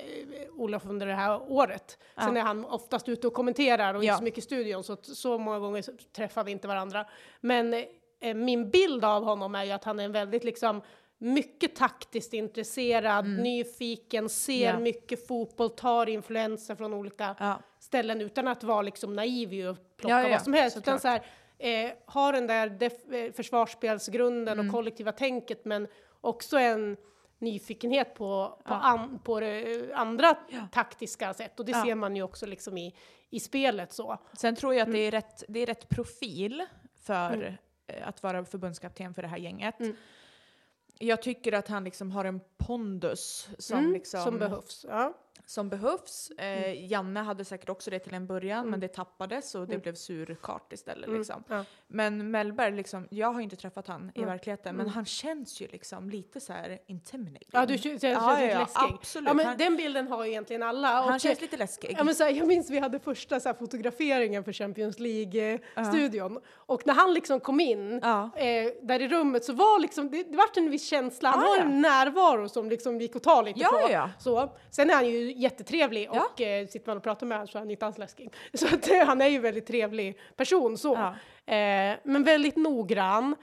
Olof under det här året. Sen är han oftast ute och kommenterar och Ja. inte så mycket i studion, så, så många gånger träffar vi inte varandra. Men eh, min bild av honom är ju att han är en väldigt liksom mycket taktiskt intresserad, nyfiken, ser Ja. mycket fotboll, tar influenser från olika Ja. ställen utan att vara liksom naiv att plocka Ja, ja, vad som helst. Utan så här, eh, har den där eh, försvarsspelsgrunden Mm. och kollektiva tänket men också en nyfikenhet på, på, an, på det, andra taktiska sätt och det ser man ju också liksom i, i spelet så. Sen tror jag att Mm. det, är rätt, det är rätt profil för eh, att vara förbundskapten för det här gänget. Jag tycker att han liksom har en pondus som, Mm, liksom, som behövs. Ja. Som behövs. Eh, Janne hade säkert också det till en början, men det tappades och det blev surkart istället. Mm, Liksom. ja. Men Mellberg, liksom, jag har inte träffat han i Mm. verkligheten, men han känns ju liksom lite så här intimidating. Ja, du känns, känns Ja, lite ja, läskig. absolut. Ja, men Han- den bilden har egentligen alla. Han Och- känns lite läskig. Ja, men så här, jag minns vi hade första så här, fotograferingen för Champions League-studion och när han liksom kom in eh, där i rummet så var liksom, det, det vart en viss känsla, han Ah, har en närvaro som liksom gick att ta lite på. ja. Så. Sen är han ju jättetrevlig Ja. och eh, sitter man och pratar med honom så är han inte alls läskig. <laughs> Så att, eh, han är ju en väldigt trevlig person så. Ja. Eh, men väldigt noggrann,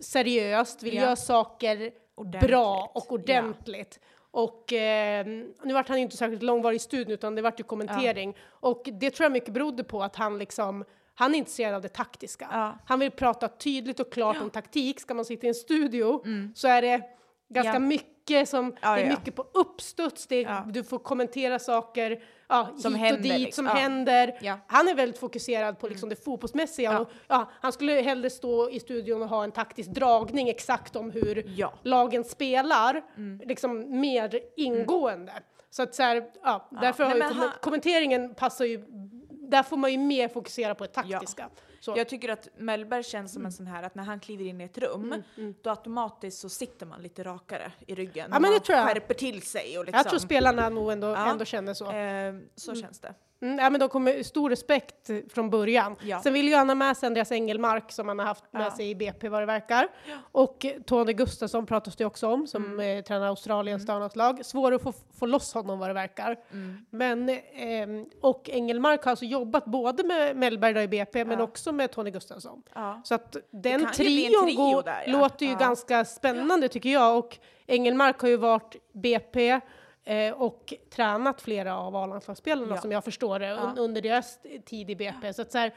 seriöst, vill Ja. göra saker Ordentligt. bra och ordentligt. Och eh, nu vart han inte särskilt långvarig i studion utan det vart ju kommentering. Och det tror jag mycket berodde på att han liksom han är intresserad av det taktiska. Han vill prata tydligt och klart om taktik. Ska man sitta i en studio så är det ganska Mm. Ja. mycket som, Ja, det är mycket på uppstuds, det är, du får kommentera saker ja, Som hit händer, och dit liksom. som händer. Han är väldigt fokuserad på liksom det fotbollsmässiga. Ja. Och, han skulle hellre stå i studion och ha en taktisk dragning exakt om hur lagen spelar, Mm. liksom mer ingående. Så att så här, ja, därför Nej, har ju kommenteringen passar ju, där får man ju mer fokusera på det taktiska. Så. Jag tycker att Mellberg känns som en sån här att när han kliver in i ett rum, Mm, då automatiskt så sitter man lite rakare i ryggen. Ja, men det tror jag. skärper till sig och liksom. Jag tror spelarna nog ändå, Ja. ändå känner så. Eh, så känns det. Mm, ja, men de kommer stor respekt från början. Ja. Sen vill ju han ha med sig Andreas Engelmark som han har haft med Ja. sig i BP vad det verkar. Och eh, Tony Gustafsson pratas det också om som Mm. eh, tränar Australiens damlandslag. Svår att få, få loss honom vad det verkar. Mm. Men, ehm, och Engelmark har alltså jobbat både med Mellberg i BP men Ja. Med Tony Gustafsson. Ja. Så att den trion trio går, där, ja. låter ju Ja. ganska spännande tycker jag. Och Engelmark har ju varit BP eh, och tränat flera av A-landslagsspelarna som jag förstår det un, under deras tid i BP. Så att så här,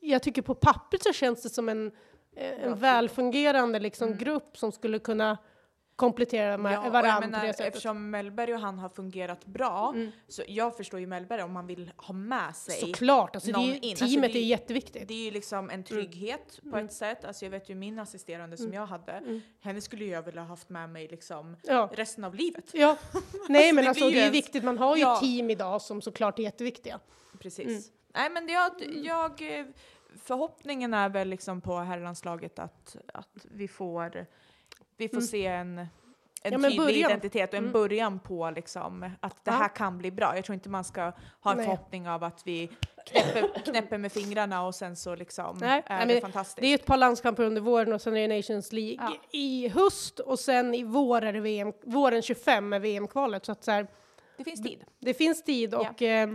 jag tycker på pappret så känns det som en, eh, en välfungerande liksom, grupp som skulle kunna komplettera med Mm. Ja, varandra på menar, det sättet. Mm. eftersom Mellberg och han har fungerat bra, så jag förstår ju Mellberg om man vill ha med sig Såklart, alltså det är, någon in. Alltså, teamet det är är- jätteviktigt. Det är ju liksom Mm. en trygghet på ett sätt. Alltså jag vet ju min assisterande som jag hade, henne skulle jag vilja haft med mig liksom Mm. Ja. resten av livet. Ja, <laughs> nej men det alltså blir ju det är en- viktigt, man har ju Ja. team idag som såklart är jätteviktiga. Precis. Mm. Nej men jag, jag, eh, förhoppningen är väl liksom på herrlandslaget att, att vi får, vi får se en, en Mm. Ja, tydlig identitet och en Mm. början på liksom att det Ja. här kan bli bra. Jag tror inte man ska ha en Nej. förhoppning av att vi knäpper, knäpper med fingrarna och sen så liksom Nej, är nej, det fantastiskt. Det är ett par landskamper under våren och sen är det Nations League Ja. i höst och sen i vår är det VM, våren 25 är VM-kvalet så att så här, det finns tid. det finns tid och eh,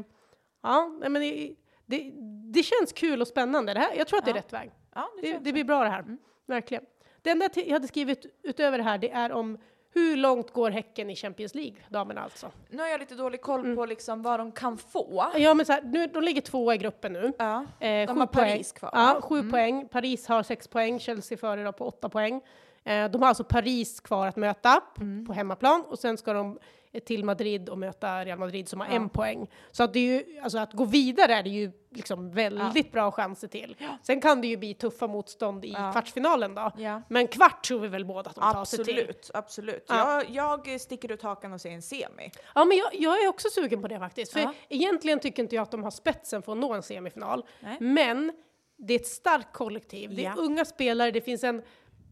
ja, men det, det, det känns kul och spännande. Det här, jag tror att det är Ja. rätt väg. Ja, det Det, det blir bra det här, verkligen. Det enda jag hade skrivit utöver det här, det är om hur långt går Häcken i Champions League, damerna alltså? Nu har jag lite dålig koll Mm. på liksom vad de kan få. Ja, men så här, nu, de ligger tvåa i gruppen nu. Ja. Eh, De sju har poäng. Paris kvar, Ja, sju poäng. Paris har sex poäng, Chelsea före då på åtta poäng. Eh, de har alltså Paris kvar att möta Mm. på hemmaplan och sen ska de till Madrid och möta Real Madrid som har en poäng. Så att det är ju, alltså att gå vidare är det ju liksom väldigt bra chanser till. Sen kan det ju bli tuffa motstånd i Ja. kvartsfinalen då. Ja. Men kvart tror vi väl båda att de tar sig till. Absolut, absolut. Ja. Jag, jag sticker ut hakan och säger en semi. Ja, men jag, jag är också sugen på det faktiskt. För Ja. egentligen tycker inte jag att de har spetsen för att nå en semifinal. Nej. Men det är ett starkt kollektiv. Det är Ja. unga spelare, det finns en,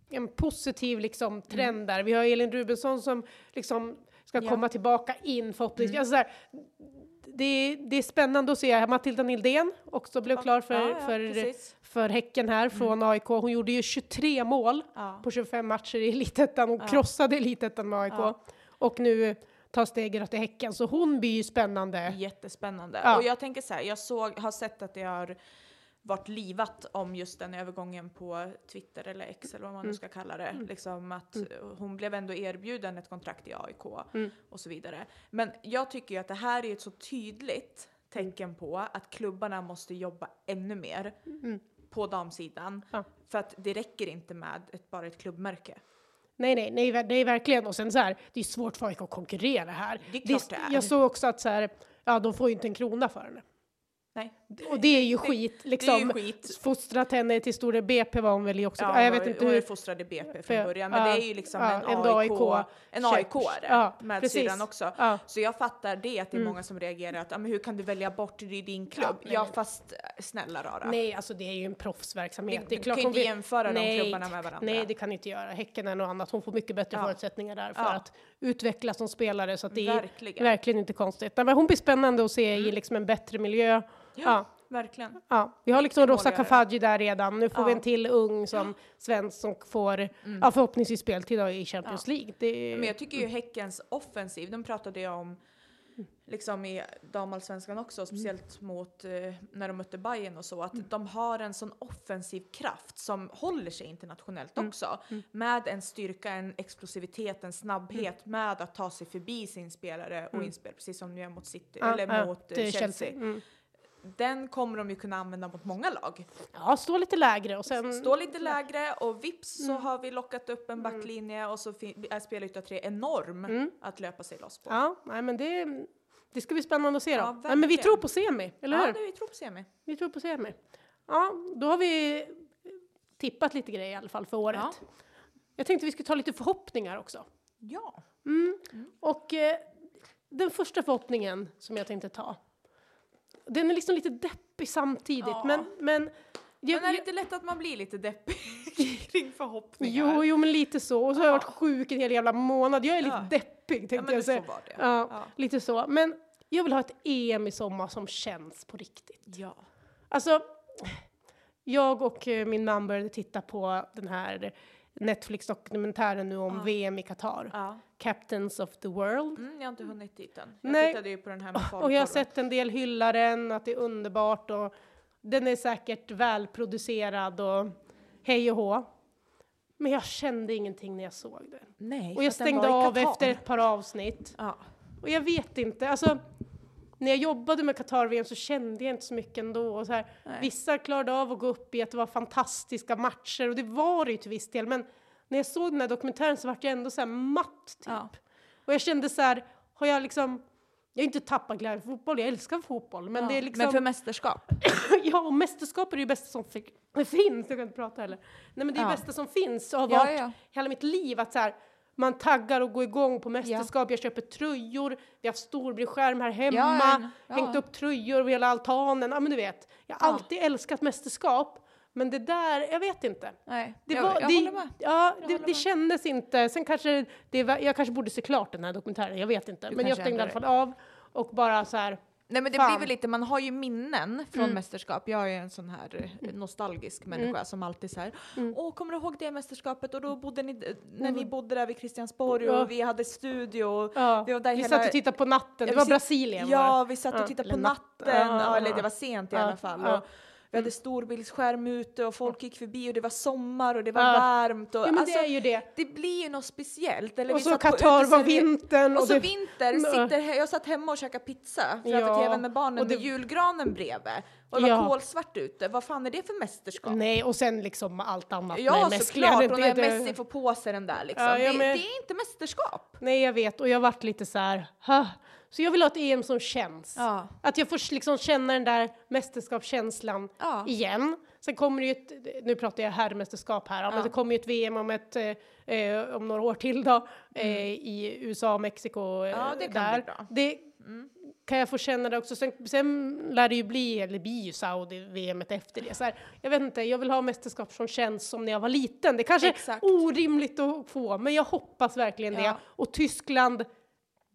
en positiv liksom, trend där. Vi har Elin Rubensson som liksom ska Ja. Mm. komma tillbaka in förhoppningsvis. Alltså, så här, det, det är spännande att se. Matilda Nildén också blev klar för, Ja, ja, för, precis. Mm. för Häcken här från AIK. Hon gjorde ju 23 mål på 25 matcher i Elitettan. Hon krossade Elitettan med AIK. Och nu tar steget till Häcken. Så hon blir ju spännande. Jättespännande. Och jag tänker så här, jag såg, har sett att det har varit livat om just den övergången på Twitter eller X eller vad man nu ska kalla det. Liksom att eh, hon blev ändå erbjuden ett kontrakt i AIK och så vidare. Men jag tycker ju att det här är ett så tydligt tecken på att klubbarna måste jobba ännu mer på damsidan. Ja. För att det räcker inte med ett, bara ett klubbmärke. Nej, nej, nej, är verkligen. Och sen så här, det är svårt för AIK att konkurrera här. Det är klart det är. Jag såg också att så här, ja, de får ju inte en krona för henne. Nej. Och det är ju skit, liksom. Det är ju skit. Fostrat henne till Stora BP var hon väl också. Ja, jag vet inte hon hur. fostrad i BP från början, men ja, det är ju liksom ja, en ändå AIK, AIK. en. AIK Ja, med precis. syrran också. Ja. Mm. Så jag fattar det, att det är många som reagerar att, "Ja, men hur kan du välja bort det i din klubb? nej, Ja, men- fast eh, snälla rara. Nej, alltså det är ju en proffsverksamhet. Det- det är du klart kan hon inte vill- jämföra de nej, klubbarna med varandra. Nej, det kan inte göra. Häcken är något annat. Hon får mycket bättre Ja. förutsättningar där för Ja. att utvecklas som spelare. Så att det är Verkligen. verkligen inte konstigt. Nej, men hon blir spännande att se i liksom en bättre miljö. Ja. Verkligen. Ja, vi har liksom Rosa. Kafaji där redan. Nu får vi Ja. en till ung som svensk som får ja, förhoppningsvis speltid i Champions League. Det, Men jag tycker ju Häckens offensiv, den pratade jag om liksom i damallsvenskan också, speciellt mot eh, när de mötte Bayern och så, att de har en sån offensiv kraft som håller sig internationellt också. Med en styrka, en explosivitet, en snabbhet med att ta sig förbi sin spelare och inspel, precis som de gör mot City, Ja, eller ja, mot eh, är Chelsea. Mm. Den kommer de ju kunna använda mot många lag. Ja, stå lite lägre och sen... Stå lite lägre och vips så har vi lockat upp en backlinje och så är spelyta tre enorm att löpa sig loss på. Ja, nej, men det, det ska bli spännande att se då. Ja, nej, men vi tror på semi, eller Ja, hur? det vi tror på semi. Vi tror på semi. Ja, då har vi tippat lite grejer i alla fall för året. Ja. Jag tänkte vi skulle ta lite förhoppningar också. Ja. Och eh, den första förhoppningen som jag tänkte ta, den är liksom lite deppig samtidigt, Ja. men, men jag, Men är det inte lätt att man blir lite deppig <laughs> kring förhoppningar? Jo, jo, men lite så. Och så har jag Ja. varit sjuk en hel jävla månad. Jag är lite Ja. deppig tänkte Ja, jag säga. Ja, Ja. lite så. Men jag vill ha ett EM i sommar som känns på riktigt. Ja. Alltså, jag och eh, min man började titta på den här Netflix-dokumentären nu om VM i Qatar. Captains of the World. Mm, jag har inte hunnit dit än. Jag Nej. tittade ju på den här med Och jag har sett en del hylla den, att det är underbart och den är säkert välproducerad och hej och hå. Men jag kände ingenting när jag såg det. Nej, Och jag stängde av efter ett par avsnitt. Ja. Och jag vet inte, alltså när jag jobbade med Qatar-VM så kände jag inte så mycket ändå. Och så här, vissa klarade av att gå upp i att det var fantastiska matcher och det var det ju till viss del. Men när jag såg den här dokumentären så vart jag ändå så här matt typ. Ja. Och jag kände så här, har jag liksom jag har inte tappat glädjen för fotboll, jag älskar fotboll. Men Ja. det är liksom... Men för mästerskap? <laughs> ja, och mästerskap är det bästa som fi- <laughs> finns. Jag kan inte prata heller. Nej men det är det Ja. bästa som finns och har varit ja. hela mitt liv att så här, man taggar och går igång på mästerskap, jag köper tröjor, vi har haft storbildsskärm här hemma, hängt upp tröjor över hela altanen, ja men du vet. Jag har alltid älskat mästerskap, men det där, jag vet inte. Nej, Det jag, var, jag det, håller med. Ja, det, det med. kändes inte, sen kanske, det jag kanske borde se klart den här dokumentären, jag vet inte. Du men jag stängde i alla fall av och bara så här, Nej men det Fan. blir väl lite, man har ju minnen från Mm. mästerskap. Jag är en sån här eh, nostalgisk människa som alltid säger Mm. Åh, kommer du ihåg det mästerskapet? Och då bodde ni, när ni bodde där vid Christiansborg Ja. och vi hade studio. Och ja, vi var där vi hela- satt och tittade på natten, det var Brasilien Ja, vi satt och tittade på natt- natten. ja, eller det var sent i alla fall. Mm. Och vi hade storbildsskärm ute och folk gick förbi och det var sommar och det var Ja. varmt. Och, Ja men alltså, det är ju det. det blir ju något speciellt. Eller Och så Qatar var vintern och och så det, vinter, Ja. sitter, jag satt hemma och käkade pizza framför Ja, tvn med barnen och det- med julgranen bredvid. Och det var Ja. kolsvart ute. Vad fan är det för mästerskap? Nej, och sen liksom allt annat. Ja med såklart, och när det- Messi får på sig den där liksom. Ja, ja, det, men- det är inte mästerskap. Nej, jag vet. Och jag har varit lite så här... "Huh." Så jag vill ha ett EM som känns. Ja. Att jag får liksom känna den där mästerskapskänslan Ja. igen. Sen kommer det ju ett, nu pratar jag herrmästerskap här, ja. men det kommer ju ett VM om, ett, eh, om några år till då, eh, i USA och Mexiko. eh, Mm. Ja, det kan där. bli bra. Mm. Det kan jag få känna det också. Sen, sen lär det ju bli, eller blir ju Saudi-VM efter det. Så här, jag vet inte, jag vill ha mästerskap som känns som när jag var liten. Det kanske Exakt. är orimligt att få, men jag hoppas verkligen det. Ja. Och Tyskland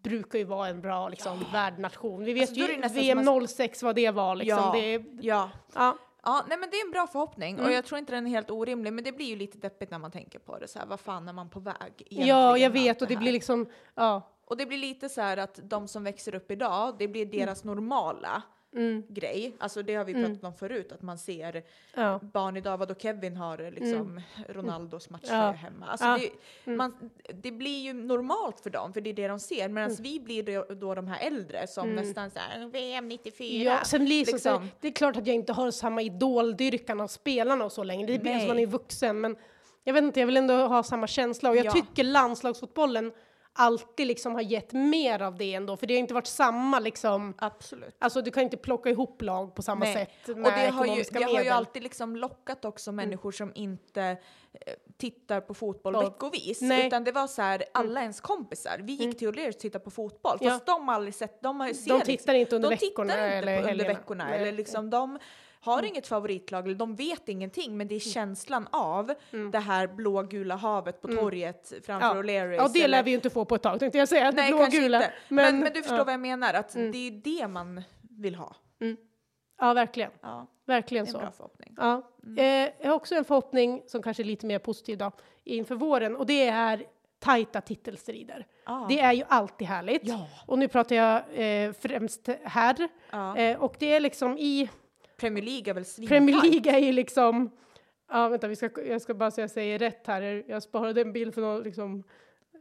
brukar ju vara en bra liksom, värdnation. Vi vet Alltså, då är ju det VM som 06 vad det var liksom. ja. Det, är- ja. ja. Ja, nej men det är en bra förhoppning Mm. och jag tror inte den är helt orimlig, men det blir ju lite deppigt när man tänker på det så här, vad fan är man på väg egentligen ja, jag vet och det blir liksom, ja. Och det blir lite så här att de som växer upp idag, det blir deras normala Mm. grej. Alltså det har vi pratat om förut, att man ser Ja. barn idag, vad då Kevin har liksom Ronaldos matcher Ja. hemma. Alltså Ja. det, man, det blir ju normalt för dem, för det är det de ser. Medan vi blir då, då de här äldre som nästan såhär, VM 94. Ja, sen blir det, så, liksom. det är klart att jag inte har samma idoldyrkan av spelarna och så länge. Det blir Nej. som man är vuxen, men jag vet inte, jag vill ändå ha samma känsla och jag Ja. tycker landslagsfotbollen alltid liksom har gett mer av det ändå, för det har inte varit samma liksom Absolut. Alltså du kan inte plocka ihop lag på samma Nej. sätt med Och det har, ju, det har ju alltid liksom lockat också människor som inte eh, tittar på fotboll Ja. veckovis. Nej. Mm. Utan det var så här, alla ens kompisar. Vi gick till O'Learys och tittade på fotboll. Ja. Fast de har aldrig sett, de har ju De tittar inte under de veckorna tittar inte eller på under helgerna. veckorna. Nej. Mm. Eller liksom, de har inget favoritlag, eller de vet ingenting, men det är känslan av det här blågula havet på torget framför Mm. Ja. O'Learys. Ja, det lär vi ju inte få på ett tag tänkte jag säga. Nej, blågula. inte. Men, men, du förstår ja. Mm. vad jag menar, att det är det man vill ha. Ja, verkligen. Ja, Verkligen så. en bra förhoppning. Ja. Eh, jag har också en förhoppning som kanske är lite mer positiv då, inför våren och det är tajta titelstrider. Ja. Det är ju alltid härligt. Ja. Och nu pratar jag eh, främst här. Ja. Eh, och det är liksom i Premier League är väl svintajt? Premier League är ju liksom Ja, vänta, vi ska, jag ska bara så jag säger rätt här. Jag sparade en bild för någon, liksom,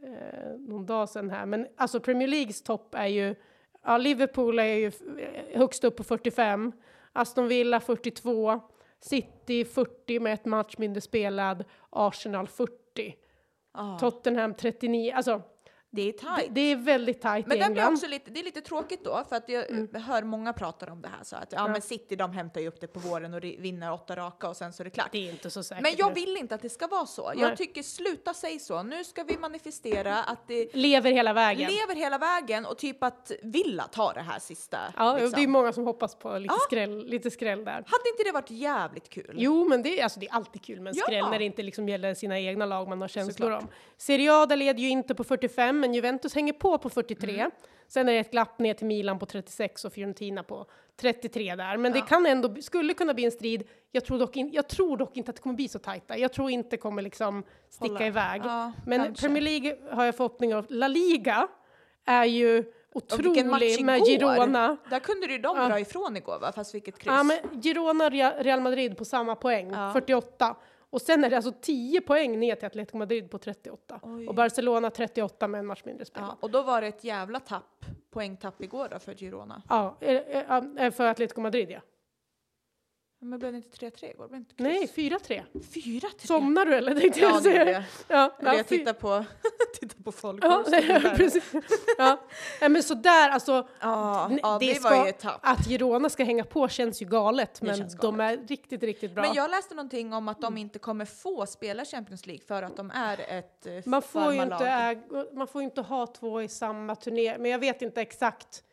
eh, någon dag sedan här. Men alltså Premier Leagues topp är ju, ja, Liverpool är ju f- högst upp på 45, Aston Villa 42, City 40 med ett match mindre spelad, Arsenal 40, Ja. Tottenham 39. Alltså, Det är det, tajt. det är väldigt tajt Men i den blir England. också lite, det är lite tråkigt då, för att jag hör många prata om det här så att ja, men City de hämtar ju upp det på våren och vinner åtta raka och sen så är det klart. Det är inte så säkert. Men jag vill inte att det ska vara så. Nej. Jag tycker sluta säga så. Nu ska vi manifestera att det Lever hela vägen. lever hela vägen och typ att Villa tar det här sista. ja, liksom. det är många som hoppas på lite, Ja. skräll, lite skräll där. Hade inte det varit jävligt kul? Jo, men det, är- alltså, det är alltid kul med en Ja. skräll när det inte liksom gäller sina egna lag man har känslor Såklart. om. Serie A leder ju inte på 45, men Juventus hänger på på 43. Mm. Sen är det ett glapp ner till Milan på 36 och Fiorentina på 33 där. Men det Ja. kan ändå, skulle kunna bli en strid. Jag tror, dock in, jag tror dock inte att det kommer bli så tajta. Jag tror inte det kommer liksom sticka Hålla. iväg. Ja, men kanske. Premier League har jag förhoppningar om. La Liga är ju otrolig med. Girona. Där kunde ju de Ja. dra ifrån igår va? Fast vilket kryss. Ja, men Girona Rea- Real Madrid på samma poäng, Ja. 48. Och sen är det alltså 10 poäng ner till Atletico Madrid på 38. Oj. Och Barcelona 38 med en match mindre spelad. ja, och då var det ett jävla tapp, poängtapp igår då för Girona. Ja, eh, eh, eh, för Atletico Madrid ja. Men blev det inte 3-3 igår? Blev det Nej, kryss? 4-3. 4-3? Somnar du eller? Tänkte Ja, jag det säga. jag. Ja, Eller ja, jag tittar på, <laughs> tittar på folk. Ja, <laughs> precis. Ja. Nej, men så där alltså. Ja, n- ja, det, ska, var ju ett tapp. Att Girona ska hänga på känns ju galet, men känns de är riktigt, riktigt bra. Men jag läste någonting om att de inte kommer få spela Champions League för att de är ett eh, man, får ju inte man får ju inte ha två i samma turné, men jag vet inte exakt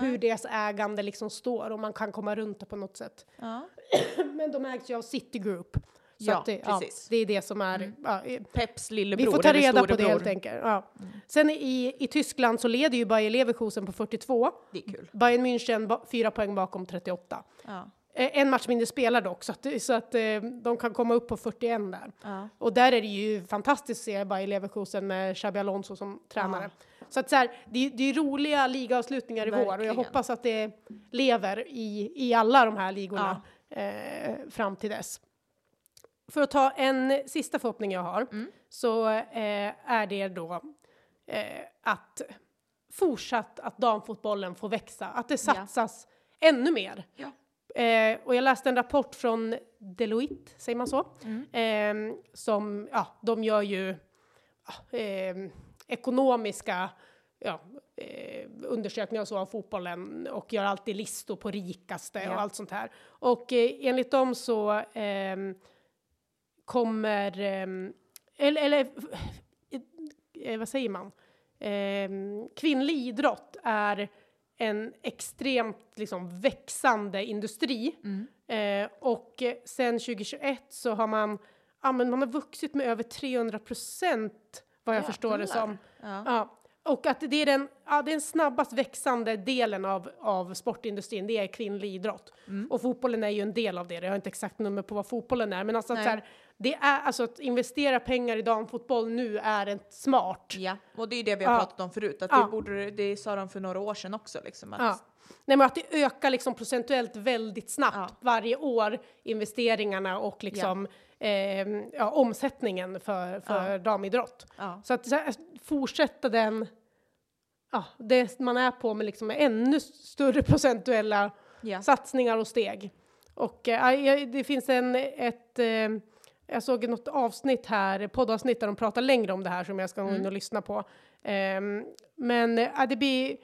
hur deras ägande liksom står och man kan komma runt det på något sätt. Ja. <clears throat> Men de ägs ju av City Group. Så Ja, det, precis. det är det som är... Ja, eh, Peps vi lillebror. får ta reda på det helt enkelt. Ja. Sen i, i Tyskland så leder ju Bayer Leverkusen på 42. Det är kul. Bayern München ba, fyra poäng bakom 38. Ja. Eh, En match mindre spelad dock, så att, så att eh, de kan komma upp på 41 där. Ja. Och där är det ju fantastiskt att se Bayer Leverkusen med Xabi Alonso som tränare. Så att så här, det, är- det är roliga ligaavslutningar i vår och jag hoppas att det lever i, i alla de här ligorna eh, fram till dess. För att ta en sista förhoppning jag har Mm. så eh, är det då eh, att fortsatt att damfotbollen får växa, att det satsas ännu mer. Ja. Eh, och jag läste en rapport från Deloitte, säger man så? Mm. Eh, som, ja, de gör ju ja, eh, ekonomiska ja, eh, undersökningar och så av fotbollen och gör alltid listor på rikaste Ja. och allt sånt här. Och eh, enligt dem så ehm, kommer, ehm, eller, eller eh, vad säger man? Ehm, kvinnlig idrott är en extremt liksom, växande industri. Mm. Eh, och eh, sen 2021 så har man, ja, men man har vuxit med över 300 procent vad jag förstår det som. Ja. Ja, och att det är den, ja, det är den snabbast växande delen av, av sportindustrin, det är kvinnlig idrott. Mm. Och fotbollen är ju en del av det, jag har inte exakt nummer på vad fotbollen är, men alltså att, så här, det är, alltså att investera pengar i damfotboll nu är en smart. Ja, och det är ju det vi har Ja. pratat om förut, att det, borde, det sa de för några år sedan också. Liksom, att. Nej, men att det ökar liksom procentuellt väldigt snabbt Ja. varje år, investeringarna och liksom ehm, ja, omsättningen för, för Ja. damidrott. ja. Så att så här, fortsätta den, ja, det man är på med liksom ännu större procentuella Ja. satsningar och steg. Och eh, det finns en, ett, eh, jag såg något avsnitt här, poddavsnitt där de pratar längre om det här som jag ska gå in och lyssna på. Ehm, men eh, det blir,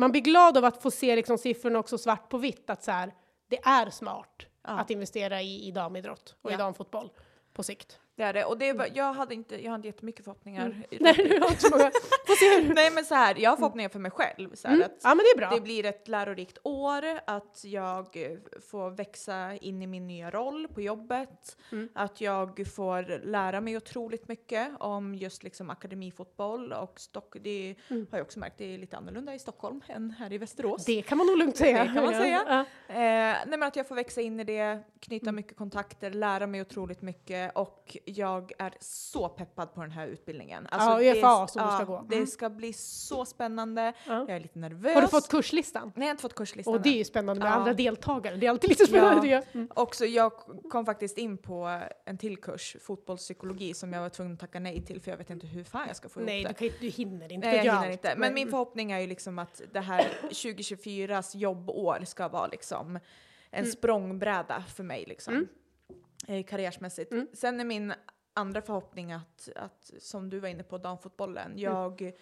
man blir glad av att få se liksom siffrorna också svart på vitt, att så här, det är smart Ja. att investera i, i damidrott och i Ja. damfotboll på sikt. Det är det. Och det var, jag, hade inte, jag hade jättemycket förhoppningar. <laughs> Nej, du har inte många. Nej men så här, jag har förhoppningar för mig själv. Så här, Mm. att Ja, men det är bra. det blir ett lärorikt år, att jag eh, får växa in i min nya roll på jobbet, Mm. att jag får lära mig otroligt mycket om just liksom akademifotboll och Stock det Mm. har jag också märkt, det är lite annorlunda i Stockholm än här i Västerås. Det kan man nog lugnt säga. Det kan man säga. Ja. Eh, nej men att jag får växa in i det, knyta Mm. mycket kontakter, lära mig otroligt mycket och jag är så peppad på den här utbildningen. Alltså, Ja, UFA som du ska gå. Det Mm. ska bli så spännande. Ja. Jag är lite nervös. Har du fått kurslistan? Nej, jag har inte fått kurslistan Och det är ju spännande med Ja. andra deltagare. Det är alltid lite spännande. Ja. det. Mm. Också jag kom faktiskt in på en till kurs, fotbollspsykologi, som jag var tvungen att tacka nej till för jag vet inte hur fan jag ska få Nej, ihop du, det. kan, ju- du hinner inte. Nej, jag hinner allt. inte. Men Nej. min förhoppning är ju liksom att det här 2024s jobbår ska vara liksom en språngbräda för mig liksom. Eh, karriärsmässigt. Mm. Sen är min andra förhoppning att, att som du var inne på, damfotbollen, jag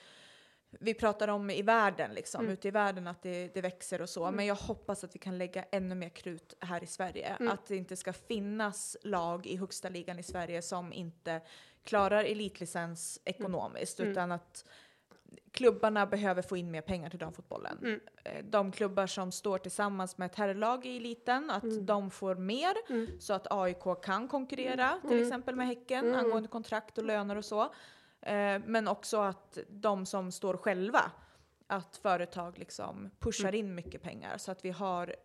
vi pratar om i världen, liksom, Mm. ute i världen att det, det växer och så. Men jag hoppas att vi kan lägga ännu mer krut här i Sverige. Mm. Att det inte ska finnas lag i högsta ligan i Sverige som inte klarar elitlicens ekonomiskt. Mm. Utan att klubbarna behöver få in mer pengar till damfotbollen. Mm. Eh, De klubbar som står tillsammans med ett herrlag i eliten, att de får mer Mm. så att AIK kan konkurrera till exempel med Häcken Mm. angående kontrakt och löner och så. Eh, men också att de som står själva, att företag liksom pushar Mm. in mycket pengar så att vi har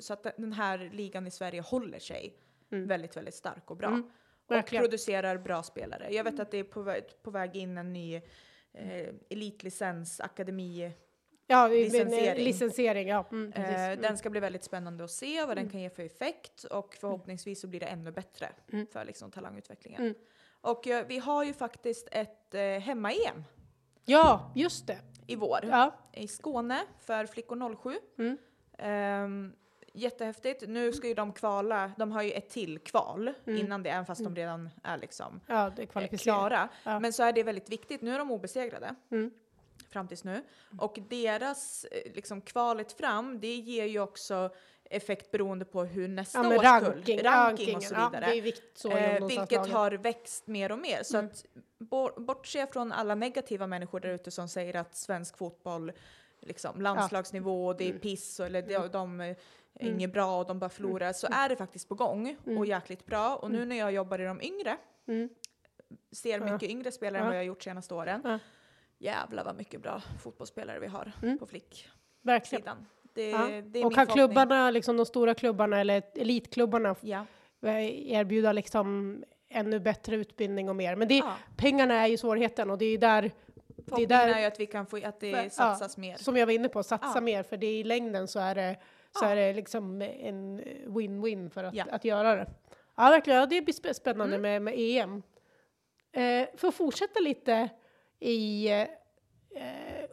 så att den här ligan i Sverige håller sig väldigt, väldigt stark och bra. Mm. Och Verkligen. Mm. producerar bra spelare. Jag vet att det är på väg, på väg in en ny eh, elitlicens, akademi. Ja, licensiering. licensiering. Ja, mm, precis. Eh, Mm. Den ska bli väldigt spännande att se vad den kan ge för effekt och förhoppningsvis så blir det ännu bättre Mm. för liksom talangutvecklingen. Mm. Och eh, vi har ju faktiskt ett eh, hemma-EM ja, just det. i vår Ja. i Skåne för flickor 07. Mm. Jättehäftigt. Nu ska ju de kvala, de har ju ett till kval Mm. innan det, även fast de redan är liksom ja, är eh, klara. Ja. Men så är det väldigt viktigt. Nu är de obesegrade. Mm. Fram tills nu. Och deras eh, liksom kvalet fram, det ger ju också effekt beroende på hur nästa Ja, men års ranking, ranking och så vidare. Ja, i Eh, vilket har växt mer och mer. Så Mm. att bor, bortse från alla negativa människor där ute som säger att svensk fotboll, liksom landslagsnivå, det är Mm. piss och, eller de, de är Mm. inget bra och de bara förlorar, så är det faktiskt på gång Mm. och jäkligt bra. Och nu när jag jobbar i de yngre, Mm. ser Ja. mycket yngre spelare än Ja. vad jag har gjort senaste åren. Ja. Jävlar vad mycket bra fotbollsspelare vi har Mm. på flicksidan. Verkligen. Det, Ja. det Och kan klubbarna, liksom de stora klubbarna eller elitklubbarna Ja. eh, erbjuda liksom ännu bättre utbildning och mer. Men det, Ja. pengarna är ju svårigheten och det är där, Förhoppningen där- är ju att vi kan få, att det satsas mer. som jag var inne på, satsa Ja. mer för det i längden så är det, så är det liksom en win-win för att, att göra det. Ja, verkligen. Ja, det blir sp- spännande Mm. med, med EM. Eh, för att fortsätta lite i eh,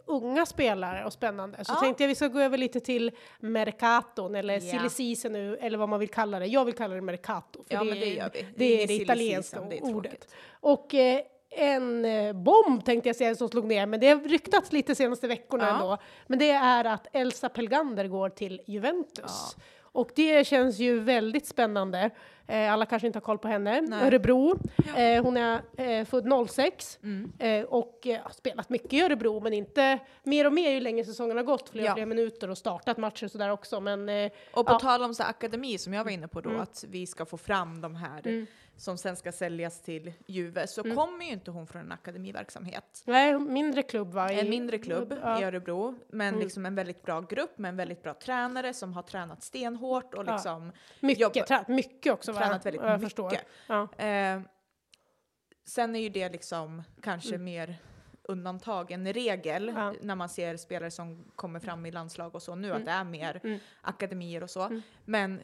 unga spelare och spännande. Så Ja. tänkte jag vi ska gå över lite till Mercaton eller Ja. silly season nu, eller vad man vill kalla det. Jag vill kalla det Mercato. För Ja, det, men det gör vi. Det ingen är det italienska det ordet. tråkigt. Och eh, en eh, bomb tänkte jag säga som slog ner, men det har ryktats lite senaste veckorna Ja. ändå. Men det är att Elsa Pelgander går till Juventus. Och det känns ju väldigt spännande. Eh, alla kanske inte har koll på henne. Nej. Örebro. Eh, hon är eh, född 06 Mm. eh, och eh, har spelat mycket i Örebro, men inte mer och mer ju längre säsongen har gått, fler och Ja. fler minuter och startat matcher och sådär också. Men Och på Ja. tal om så akademi som jag var inne på då, Mm. att vi ska få fram de här som sen ska säljas till Juve, så Mm. kommer ju inte hon från en akademiverksamhet. nej, mindre klubb va? i- En mindre klubb ja. i Örebro, men Mm. liksom en väldigt bra grupp med en väldigt bra tränare som har tränat stenhårt och Ja. liksom Mycket, jobbar- tränat mycket också va? tränat väldigt jag mycket. förstår. Ja. Eh, sen är ju det liksom kanske Mm. mer undantag än regel Ja. när man ser spelare som kommer fram i landslag och så nu, Mm. att det är mer Mm. akademier och så. Mm. Men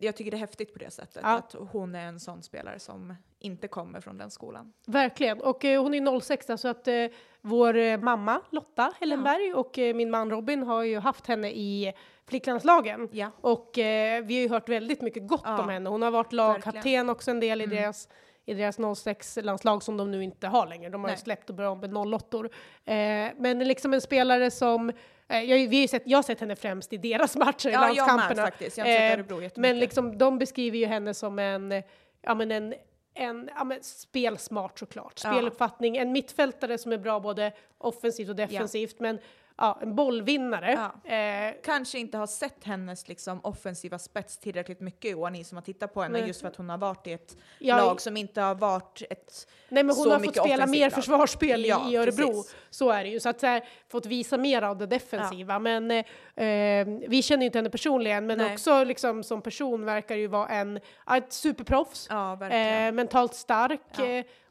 jag tycker det är häftigt på det sättet, Ja. att hon är en sån spelare som inte kommer från den skolan. Verkligen. Och eh, hon är 06 så att eh, vår eh, mamma Lotta Hellenberg och eh, min man Robin har ju haft henne i flicklandslagen. Ja. Och eh, vi har ju hört väldigt mycket gott Ja, om henne. Hon har varit lagkapten också en del i Mm. deras i deras 06-landslag som de nu inte har längre. De har ju Nej. släppt och börjat om med 08 eh, Men liksom en spelare som, jag, vi har sett, jag har sett henne främst i deras <laughs> matcher, i Ja, jag landskamperna. faktiskt. Jag har inte Eh, sett Örebro jättemycket. Men liksom, de beskriver ju henne som en, eh, ja men en, en ja, men spelsmart såklart, Ja. speluppfattning, en mittfältare som är bra både offensivt och defensivt, men ja, en bollvinnare. Ja. Eh, Kanske inte har sett hennes liksom, offensiva spets tillräckligt mycket i år, ni som har tittat på henne, Nej. just för att hon har varit i ett Ja, lag som inte har varit ett... Nej men hon har fått spela mer lag. försvarsspel Ja, i, Örebro. precis. Så är det ju. Så att så här, fått visa mer av det defensiva. Men eh, eh, vi känner ju inte henne personligen, men Nej. också liksom som person verkar ju vara en, ett superproffs. Eh, mentalt stark.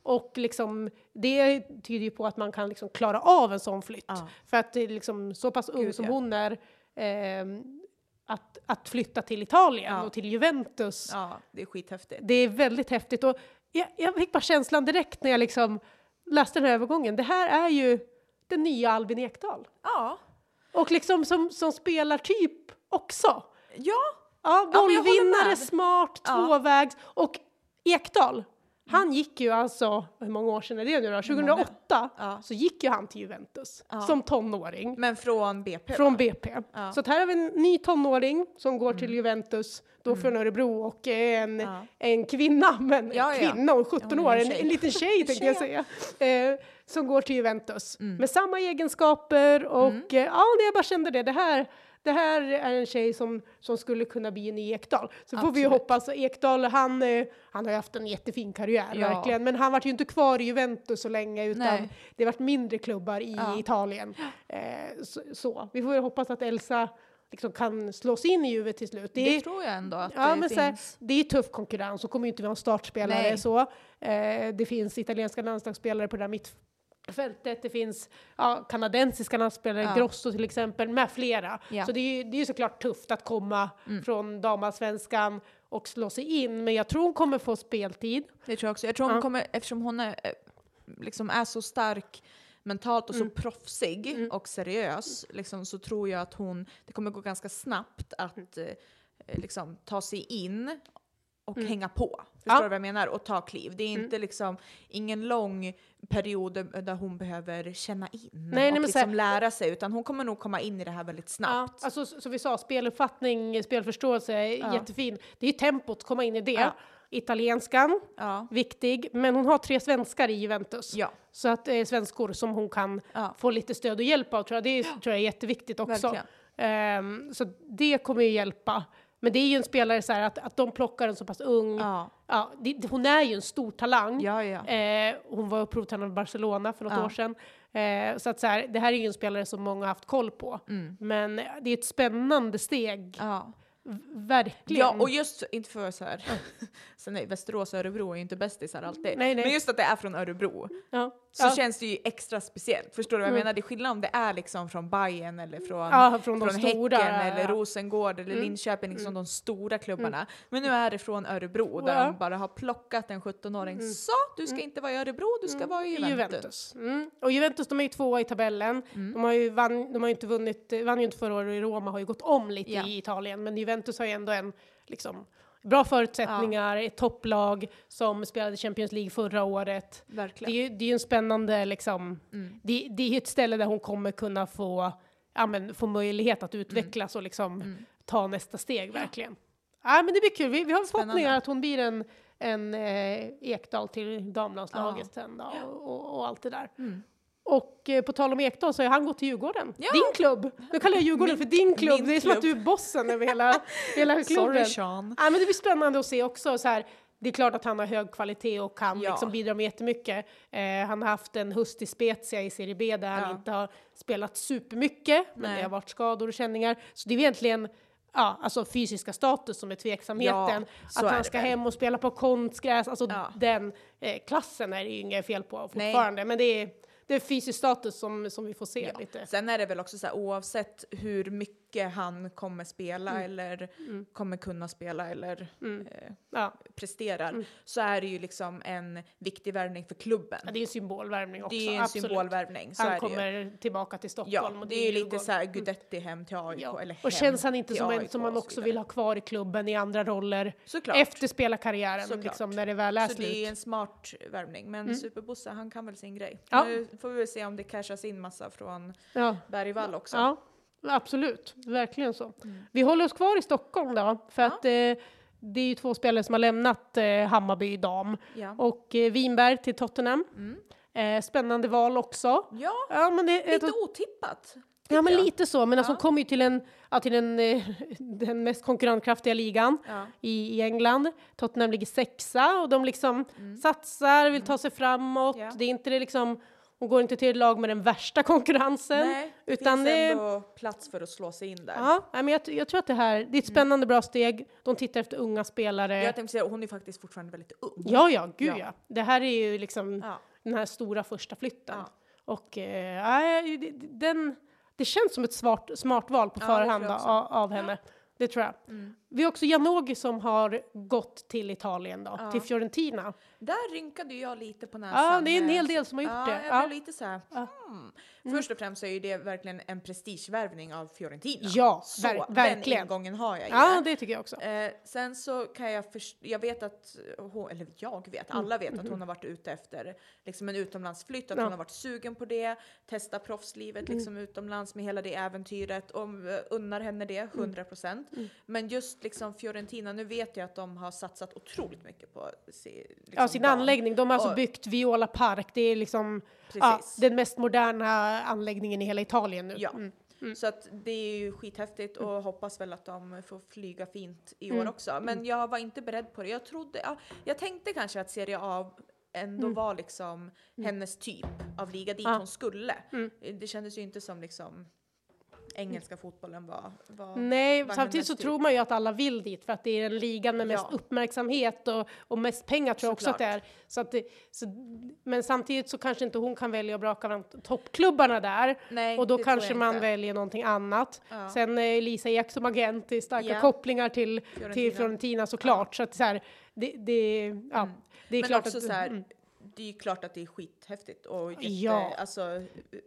Och liksom, det tyder ju på att man kan liksom klara av en sån flytt. Ja. För att det är liksom så pass ung Gud, som ja. hon är, eh, att, att flytta till Italien Ja. och till Juventus. ja, det är skithäftigt. Det är väldigt häftigt och jag, jag fick bara känslan direkt när jag liksom läste den här övergången. Det här är ju den nya Albin Ekdal. Ja. Och liksom som, som spelar typ också. Ja, Ja, bollvinnare, smart, tvåvägs. Och Ekdal, han gick ju alltså, hur många år sedan är det nu då? 2008 Ja. så gick ju han till Juventus Ja. som tonåring. men från BP Från va? BP. Ja. Så här har vi en ny tonåring som går till Juventus, då från Örebro och en, en kvinna, men Ja, kvinna, är 17 Ja, hon är år, en en, liten tjej <laughs> tänkte jag säga, eh, som går till Juventus Mm. med samma egenskaper och eh, ja, jag bara kände det, det här det här är en tjej som, som skulle kunna bli en Ekdal. Så får vi ju Absolut. hoppas, Ekdal han, eh, han har ju haft en jättefin karriär Ja. verkligen, men han var ju inte kvar i Juventus så länge utan Nej. det har varit mindre klubbar i Ja. Italien. Eh, så, så. Vi får ju hoppas att Elsa liksom kan slå sig in i Juve till slut. Det, Det är, tror jag ändå att ja, det men så här, finns. det är tuff konkurrens och kommer ju inte vara en startspelare Nej. så. Eh, det finns italienska landslagsspelare på det där mittfältet, det finns ja, kanadensiska landslagsspelare, Ja. Grosso till exempel, med flera. Ja. Så det är ju det är ju såklart tufft att komma Mm. från damallsvenskan och slå sig in, men jag tror hon kommer få speltid. Det tror jag också. Jag tror hon Ja. kommer, eftersom hon är, eh, liksom är så stark mentalt och så Mm. proffsig Mm. och seriös, liksom, så tror jag att hon, det kommer gå ganska snabbt att eh, liksom, ta sig in och Mm. hänga på. Förstår Ja. du vad jag menar? Och ta kliv. Det är Mm. inte liksom ingen lång period där hon behöver känna in nej, och här- liksom lära sig, utan hon kommer nog komma in i det här väldigt snabbt. Ja, alltså som vi sa, speluppfattning, spelförståelse, är Ja. jättefin. Det är ju tempot, komma in i det. Ja. Italienskan, viktig, men hon har tre svenskar i Juventus. Så att eh, svenskor som hon kan få lite stöd och hjälp av tror jag, det är, tror jag är jätteviktigt också. Ehm, så det kommer ju hjälpa. Men det är ju en spelare så att, att de plockar en så pass ung, ja. Ja. det, hon är ju en stor talang. Ja, ja. Eh, hon var provtränare i Barcelona för något år sedan. Eh, så att så här, det här är ju en spelare som många har haft koll på. Mm. Men det är ett spännande steg. Verkligen. Ja, och just, inte för så här, <laughs> sen är Västerås och Örebro är ju inte bästisar alltid, Nej, nej. men just att det är från Örebro ja. så ja. känns det ju extra speciellt. Förstår du vad jag Mm. menar? Det är skillnad om det är liksom från Bayern eller från, ja, från från stora. Häcken eller ja. Rosengård eller Mm. Linköping, liksom Mm. de stora klubbarna. Men nu är det från Örebro där Ja. de bara har plockat en 17-åring. Mm. Så, du ska Mm. inte vara i Örebro, du ska Mm. vara i Juventus. Mm. Och Juventus, de är ju tvåa i tabellen. Mm. De har ju, vann, de har ju inte vunnit, vann ju inte förra året i Roma, har ju gått om lite Ja. i Italien, men Juventus har ju ändå en, liksom, bra förutsättningar, ett topplag som spelade Champions League förra året. Det är Verkligen. ju det är ju en spännande, liksom, Mm. det, det är ett ställe där hon kommer kunna få, ja, men, få möjlighet att utvecklas och liksom Mm. ta nästa steg, verkligen. Ja, men det blir kul. Vi, vi har förhoppningar att hon blir en, en eh, Ekdal till damlandslaget sen då, Ja. och, och, och allt det där. Och eh, på tal om Ekdal så har han gått till Djurgården. Ja. Din klubb! Nu kallar jag Djurgården Min- för din klubb. det är som att klubb. du är bossen över hela, <laughs> hela klubben. Sorry Sean. Ja, men det blir spännande att se också. Så här, det är klart att han har hög kvalitet och kan Ja. liksom bidra med jättemycket. Eh, han har haft en höst i Spezia i Serie B där Ja. han inte har spelat supermycket, men Nej. det har varit skador och känningar. Så det är egentligen ja, alltså fysiska status som är tveksamheten. så att han ska hem och spela på konstgräs, alltså Ja. den eh, klassen är det ju inget fel på Nej. fortfarande. Men det är, det är fysisk status som, som vi får se Ja. lite. Sen är det väl också så här oavsett hur mycket han kommer spela Mm. eller Mm. kommer kunna spela eller Mm. eh, Ja. presterar Mm. så är det ju liksom en viktig värvning för klubben. Ja, det är en symbolvärvning också. det är en absolut. symbolvärvning. Så Han det kommer tillbaka till Stockholm. Ja, och det är ju lite så här Mm. Gudetti hem till AIK Ja. eller hem Och känns han inte som en som man så också vill ha kvar i klubben i andra roller Såklart. efter spelarkarriären, Såklart. liksom, när det väl är så slut? det är en smart värvning. Men Mm. Superbosse, han kan väl sin grej. Ja. Nu får vi väl se om det cashas in massa från Ja. Bergvall också. ja, absolut. Verkligen så. Mm. Vi håller oss kvar i Stockholm då, för Ja. att eh, det är ju två spelare som har lämnat eh, Hammarby dam. Ja. Och eh, Winberg till Tottenham. Mm. Eh, spännande val också. ja, Ja, men det, lite otippat. ja, men jag. lite så. Men alltså, Ja. de kommer ju till, en, ja, till en, eh, <laughs> den mest konkurrenskraftiga ligan. Ja. i, i England. Tottenham ligger sexa och de liksom Mm. satsar, vill ta sig framåt. Det är inte det liksom, hon går inte till ett lag med den värsta konkurrensen. Nej, det utan finns det- ändå plats för att slå sig in där. Ja, men jag, jag tror att det här, det är ett spännande bra steg. De tittar efter unga spelare. Jag tänkte säga, hon är faktiskt fortfarande väldigt ung. ja, ja, gud ja. Ja. Det här är ju liksom Ja. den här stora första flytten. Ja. Och eh, det- den, det känns som ett smart, smart val på det förhand av, av henne. Det tror jag. Mm. Vi har också Janogy som har gått till Italien då, Ja. till Fiorentina. Där rynkade jag lite på näsan. Ja, det är en när hel del som har gjort ja, det. Jag Ja. blev lite så här, Ja. hmm. Först och främst så är det verkligen en prestigevärvning av Fiorentina. Ja, så ver- verkligen. den ingången har jag i Ja, det. det tycker jag också. Eh, sen så kan jag först- jag vet att hon, eller jag vet, alla vet att hon har varit ute efter liksom en utomlandsflytt, att Mm. Ja. hon har varit sugen på det, testa proffslivet liksom utomlands med hela det äventyret och eh, unnar henne det, 100 procent. Mm. Men just liksom Fiorentina, nu vet jag att de har satsat otroligt mycket på se, liksom Ja, sin barn. anläggning. De har alltså Och- byggt Viola Park. Det är liksom ja, den mest moderna anläggningen i hela Italien nu. Ja. Mm. Så att det är ju skithäftigt och hoppas väl att de får flyga fint i år Mm. också. Men jag var inte beredd på det. Jag trodde, ja, jag tänkte kanske att Serie A ändå var liksom hennes typ av liga dit Mm. Hon skulle. Mm. Det kändes ju inte som liksom engelska fotbollen var. var Nej, samtidigt så typ. tror man ju att alla vill dit för att det är den ligan med mest Ja. uppmärksamhet och, och mest pengar tror jag också att det är. Så att det, så, men samtidigt så kanske inte hon kan välja att braka bland toppklubbarna där Nej, och då kanske man inte. väljer någonting annat. Ja. Sen eh, Lisa Ek som agent, det är starka Ja. kopplingar till Fiorentina. till Fiorentina såklart. Så att så här, det, det, ja, Mm. det är Men klart också att... så här, mm. Det är ju klart att det är skithäftigt och jätte, Ja. alltså,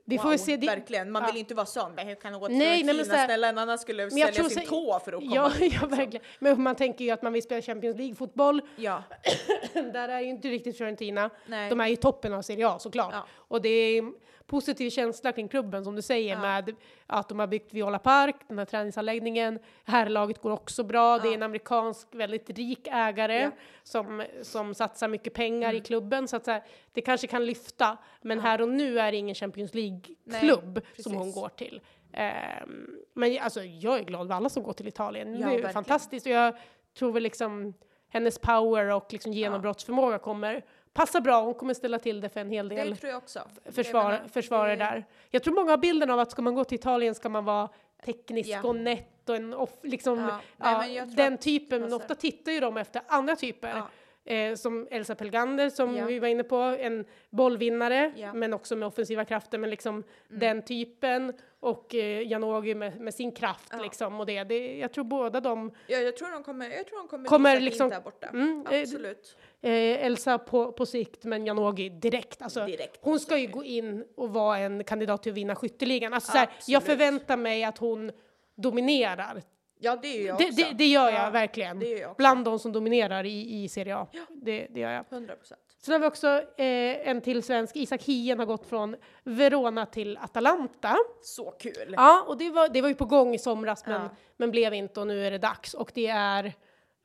Vi får wow, se, det- verkligen. Man ja. vill inte vara sån, hur kan gå till Nej, nej, men så här- Snälla, en annan skulle Men jag sälja sin så- tå för att komma Ja, dit. ja, liksom. verkligen. Men man tänker ju att man vill spela Champions League-fotboll. Ja, <clears throat> Där är ju inte riktigt Fiorentina. nej. De är ju toppen av Serie A såklart. Ja. Och det är positiv känsla kring klubben som du säger Ja. med att de har byggt Viola Park, den här träningsanläggningen. Herrlaget går också bra. Det är Ja. en amerikansk väldigt rik ägare Ja. som, som satsar mycket pengar i Mm. klubben. Så att så här, det kanske kan lyfta. Men Ja. här och nu är det ingen Champions League-klubb som hon går till. Ehm, men alltså, jag är glad för alla som går till Italien. Ja, det är verkligen. fantastiskt. Och jag tror väl liksom hennes power och liksom genombrottsförmåga kommer passa bra. Hon kommer ställa till det för en hel del Det tror jag också. försvar, försvarare där. Jag tror många har bilden av att ska man gå till Italien ska man vara teknisk Ja. och nätt och en off, liksom, Ja. ja, Nej, tror den typen, men passar. ofta tittar ju de efter andra typer. Ja. Eh, som Elsa Pelgander som Ja. vi var inne på, en bollvinnare Ja. Mm. men också med offensiva krafter, men liksom den typen och eh, Janogy med, med sin kraft Ja. liksom och det, det. Jag tror båda de, Ja, jag tror de kommer, jag tror de kommer, Kommer liksom- där borta. Mm, eh, Absolut. eh, Elsa på, på sikt men Janogy direkt. Alltså, Direkt hon ska ju gå in och vara en kandidat till att vinna skytteligan. Alltså, så här, jag förväntar mig att hon dominerar. Ja, det är jag Det, också. det, det gör jag Ja, verkligen. Det är jag. Bland de som dominerar i, i Serie A. Det, det gör jag. 100 procent. Sen har vi också eh, en till svensk, Isak Hien har gått från Verona till Atalanta. Så kul. Ja, och det var, det var ju på gång i somras men, Ja. men blev inte och nu är det dags. Och det är,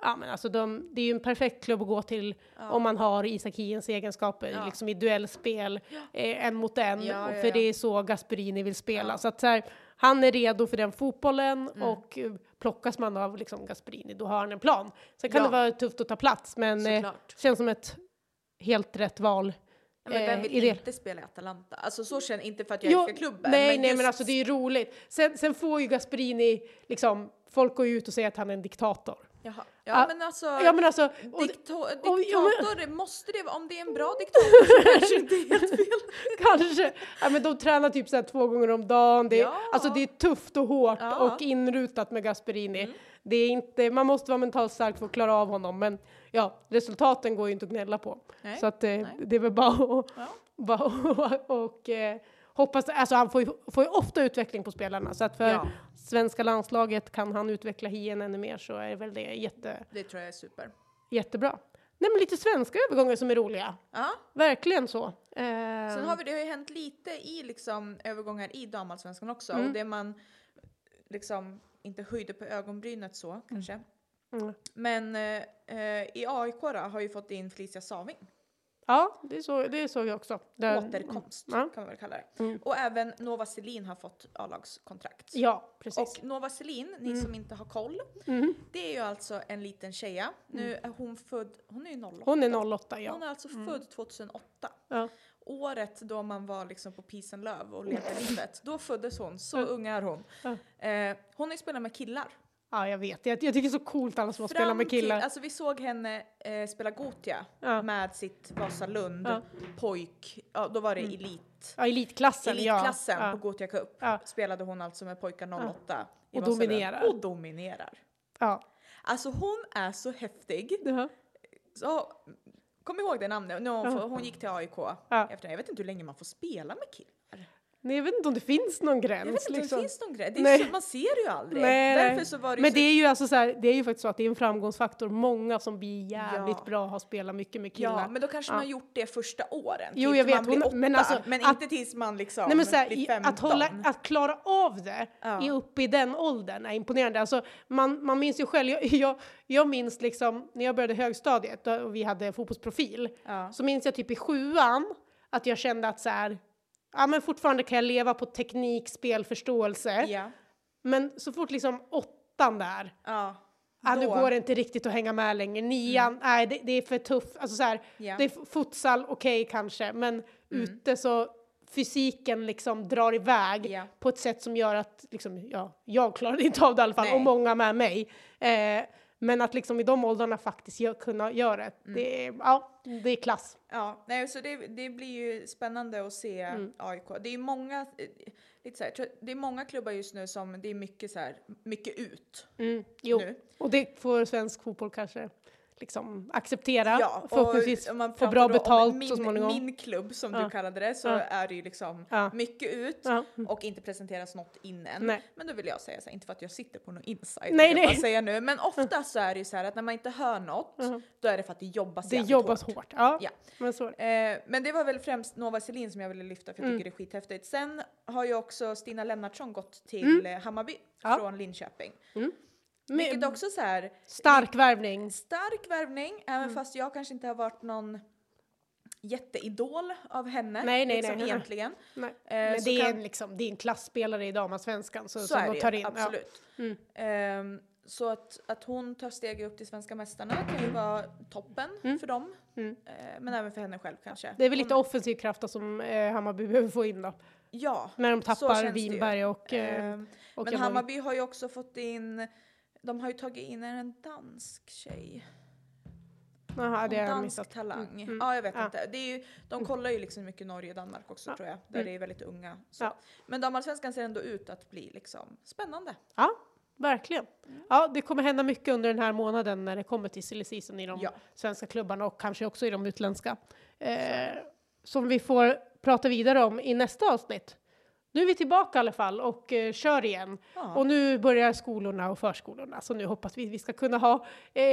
ja men alltså de, det är ju en perfekt klubb att gå till om man har Isak Hiens egenskaper, Ja. liksom i duellspel, eh, en mot en, Ja, och ja, för ja. det är så Gasperini vill spela. Ja. Så att så här, han är redo för den fotbollen Mm. och eh, plockas man av liksom Gasperini, då har han en plan. Sen kan Ja. det vara tufft att ta plats, men eh, känns som ett helt rätt val. Ja, men vem eh, vill det. inte spela i Atalanta? Alltså så känner inte för att jag Jo, älskar klubben. nej, nej, just- men alltså det är ju roligt. Sen, sen får ju Gasperini, liksom, folk går ju ut och säger att han är en diktator. Jaha. Ja, men alltså. Ja men alltså, och, Dikto- och- men- diktator, det måste det vara. Om det är en bra diktator så kanske inte är <laughs> helt fel. kanske, ja men de tränar typ såhär två gånger om dagen. Det, är- Ja. Alltså det är tufft och hårt Ja. Mm. och inrutat med Gasperini. Det är inte, man måste vara mentalt stark för att klara av honom men ja, resultaten går ju inte att gnälla på. Nej, Så att eh, nej. det är väl bara att och, och eh, hoppas, alltså han får ju, får ju ofta utveckling på spelarna så att för Ja. svenska landslaget kan han utveckla hien ännu mer så är väl det jätte, Det tror jag är super. jättebra. Nej men lite svenska övergångar som är roliga. Ja. Verkligen så. Sen Eh, har vi, det har ju hänt lite i liksom övergångar i damallsvenskan också. Mm. Och det man liksom inte höjde på ögonbrynet så kanske. Mm. Men eh, eh, i AIK då, har ju fått in Felicia Saving. Ja, det såg, det såg jag också. Där- Återkomst Ja. kan man väl kalla det. Mm. Och även Nova Selin har fått A-lagskontrakt. Ja, precis. Och Nova Selin, ni som inte har koll, Mm. det är ju alltså en liten tjeja. Nu är hon född, hon är ju 08. Hon är 08, Hon ja. är alltså född 2008. ja. Året då man var liksom på Peace and Love och levde livet. Då föddes hon, så Mm. ung är hon. Ja. Eh, hon har ju spelat med killar. Ja, jag vet. Jag, jag tycker det är så coolt alla som Fram med till- killar. alltså vi såg henne eh, spela Gotia Ja. med sitt Vasalund Ja. pojk, ja då var det elit. Ja, elitklassen, Elitklassen ja. på Gotia Cup spelade hon alltså med pojkar 08. i Och dominerar. Och dominerar. Ja. Alltså hon är så häftig. ja. Så, kom ihåg det namnet. Nu har hon, gick till AIK. Ja. Efter, jag vet inte hur länge man får spela med killar. Nej, jag vet inte om det finns någon gräns. Jag vet inte om liksom. det finns någon grej. Det är så, man ser ju aldrig. Nej, Därför så var det Men så, det är ju alltså så här, det är ju faktiskt så att det är en framgångsfaktor. Många som blir jävligt Ja. bra har spelat mycket med killar. Ja, men då kanske Ja. man har gjort det första åren. Jo, tills jag vet, hon- åtta, men alltså, men att- inte tills man liksom Nej men så här, blir i- 15. att, hålla, att klara av det Ja. i uppe i den åldern är imponerande. Alltså, man, man minns ju själv, jag, jag, jag minns liksom när jag började högstadiet och vi hade fotbollsprofil, Ja. så minns jag typ i sjuan att jag kände att så här, ja men fortfarande kan jag leva på teknik, spelförståelse, Ja. men så fort liksom åttan där, ja. ah, nu Mm. går det inte riktigt att hänga med längre, nian, nej det, det är för tufft, alltså så här, det är futsal, okej kanske, men ute så fysiken liksom drar iväg Ja. på ett sätt som gör att liksom, ja, jag klarade inte av det i alla fall, Nej. och många med mig. Eh, men att liksom i de åldrarna faktiskt gö- kunna göra det, Mm. det, ja, det är klass. Ja, nej, så det, det blir ju spännande att se Mm. AIK. Det är många, eh, lite så här, det är många klubbar just nu som det är mycket så här, mycket ut Mm, jo, nu. och det får svensk fotboll kanske liksom acceptera, Ja, förhoppningsvis om man få bra betalt min, så småningom. Min klubb som Ja. du kallade det så Ja. är det ju liksom mycket ut och inte presenteras något innan. Nej. Men då vill jag säga så här, inte för att jag sitter på någon inside, Nej, jag nej. bara säga nu, men ofta så är det ju så här att när man inte hör något, Ja. då är det för att det jobbas Det jobbas hårt. hårt. Ja, men så. Eh, men det var väl främst Nova Selin som jag ville lyfta för jag Mm. tycker det är skithäftigt. Sen har ju också Stina Lennartsson gått till Hammarby Mm. Ja. från Linköping. Men- Vilket också så här Stark värvning. stark värvning, även Mm. fast jag kanske inte har varit någon jätteidol av henne Nej, nej, liksom, nej. egentligen. <laughs> Nej. Eh, Men det är, kan- en, liksom, det är en klassspelare i damallsvenskan så, Så som är de tar in. absolut. Mm. Ehm, så att, att hon tar steg upp till svenska mästarna kan ju vara toppen för dem. Mm. Eh, men även för henne själv kanske. Ja. Det är väl lite Hon- offensiv kraft då som eh, Hammarby behöver få in då. Ja. När de tappar. Vinberg och, eh, Ehm, och men Hammarby har ju också fått in, de har ju tagit in en dansk tjej. Jaha, det har en jag dansk missat. talang. Mm, mm. Ja, jag vet Ja. inte. Det är ju, de kollar ju liksom mycket Norge och Danmark också Ja. tror jag, där Mm. det är väldigt unga. Så. Ja. Men damallsvenskan ser ändå ut att bli liksom spännande. Ja, verkligen. Mm. Ja, det kommer hända mycket under den här månaden när det kommer till silly season i de Ja. svenska klubbarna och kanske också i de utländska. Eh, som vi får prata vidare om i nästa avsnitt. Nu är vi tillbaka i alla fall och eh, kör igen. Ja. Och nu börjar skolorna och förskolorna, så nu hoppas vi vi ska kunna ha eh,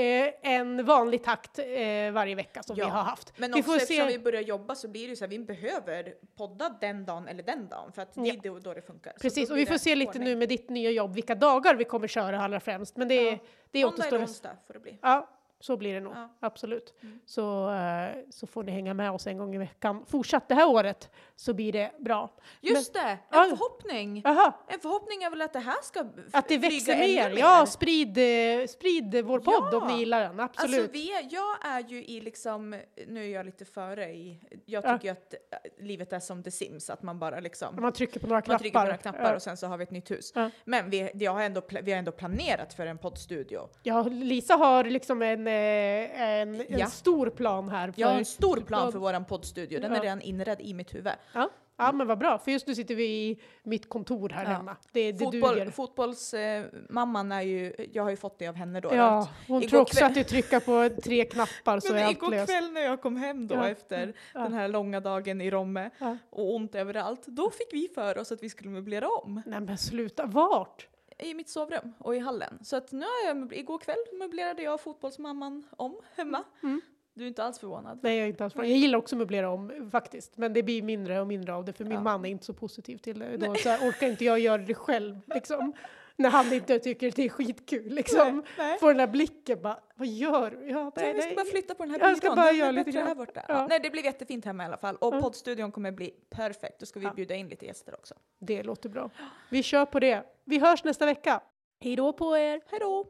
en vanlig takt eh, varje vecka som Ja. vi har haft. Men vi också får eftersom se. vi börjar jobba så blir det ju så här, vi behöver podda den dagen eller den dagen för att det är då, då det funkar. Precis, och vi får se lite ordning. nu med ditt nya jobb vilka dagar vi kommer köra allra främst. Men det, Ja. det Måndag återstår eller att onsdag får det bli. Ja, så blir det nog. Ja. Absolut. Mm. Så, eh, så får ni hänga med oss en gång i veckan. Fortsatt det här året så blir det bra. Just det, en Ja. förhoppning. Jaha, En förhoppning är väl att det här ska att det växer mer. Ja, sprid, eh, sprid vår podd Ja. om ni gillar den. Absolut. Alltså vi är, jag är ju i liksom, nu är jag lite före i, jag Ja. tycker ju att äh, livet är som The Sims, att man bara liksom man trycker på några knappar. man trycker på några knappar och sen så har vi ett nytt hus. Men vi, jag har ändå, vi har ändå planerat för en poddstudio. Ja, Lisa har liksom en, eh, en, en Ja. stor plan här. För, Jag har en stor plan för våran poddstudio, den Ja. är redan inredd i mitt huvud. Ja. ja, men vad bra. För just nu sitter vi i mitt kontor här Ja. hemma. Det, det Fotboll, fotbollsmamman är ju, jag har ju fått det av henne då. Ja, att- hon igår tror också kväll- att du trycker på tre knappar så är Men allt igår löst. kväll när jag kom hem då Ja. efter Ja. den här långa dagen i Romme och ont överallt, då fick vi för oss att vi skulle möblera om Nej men sluta, vart? I mitt sovrum och i hallen. Så att nu har jag, igår kväll möblerade jag fotbollsmamman om hemma. Mm. Du är inte alls förvånad? Nej, jag är inte alls Jag gillar också att möblera om faktiskt, men det blir mindre och mindre av det för min Ja. man är inte så positiv till det. Då så orkar inte jag göra det själv liksom. När han inte tycker det är skitkul liksom. Nej. Får den där blicken bara, vad gör du? Ja, Nej, nej, vi ska bara nej. flytta på den här Jag ska bara göra lite grann. här borta. Ja. Ja. Nej, det blir jättefint hemma i alla fall. Och Ja. poddstudion kommer bli perfekt. Då ska vi bjuda in lite gäster också. Det låter bra. Vi kör på det. Vi hörs nästa vecka. Hej då på er! Hej då!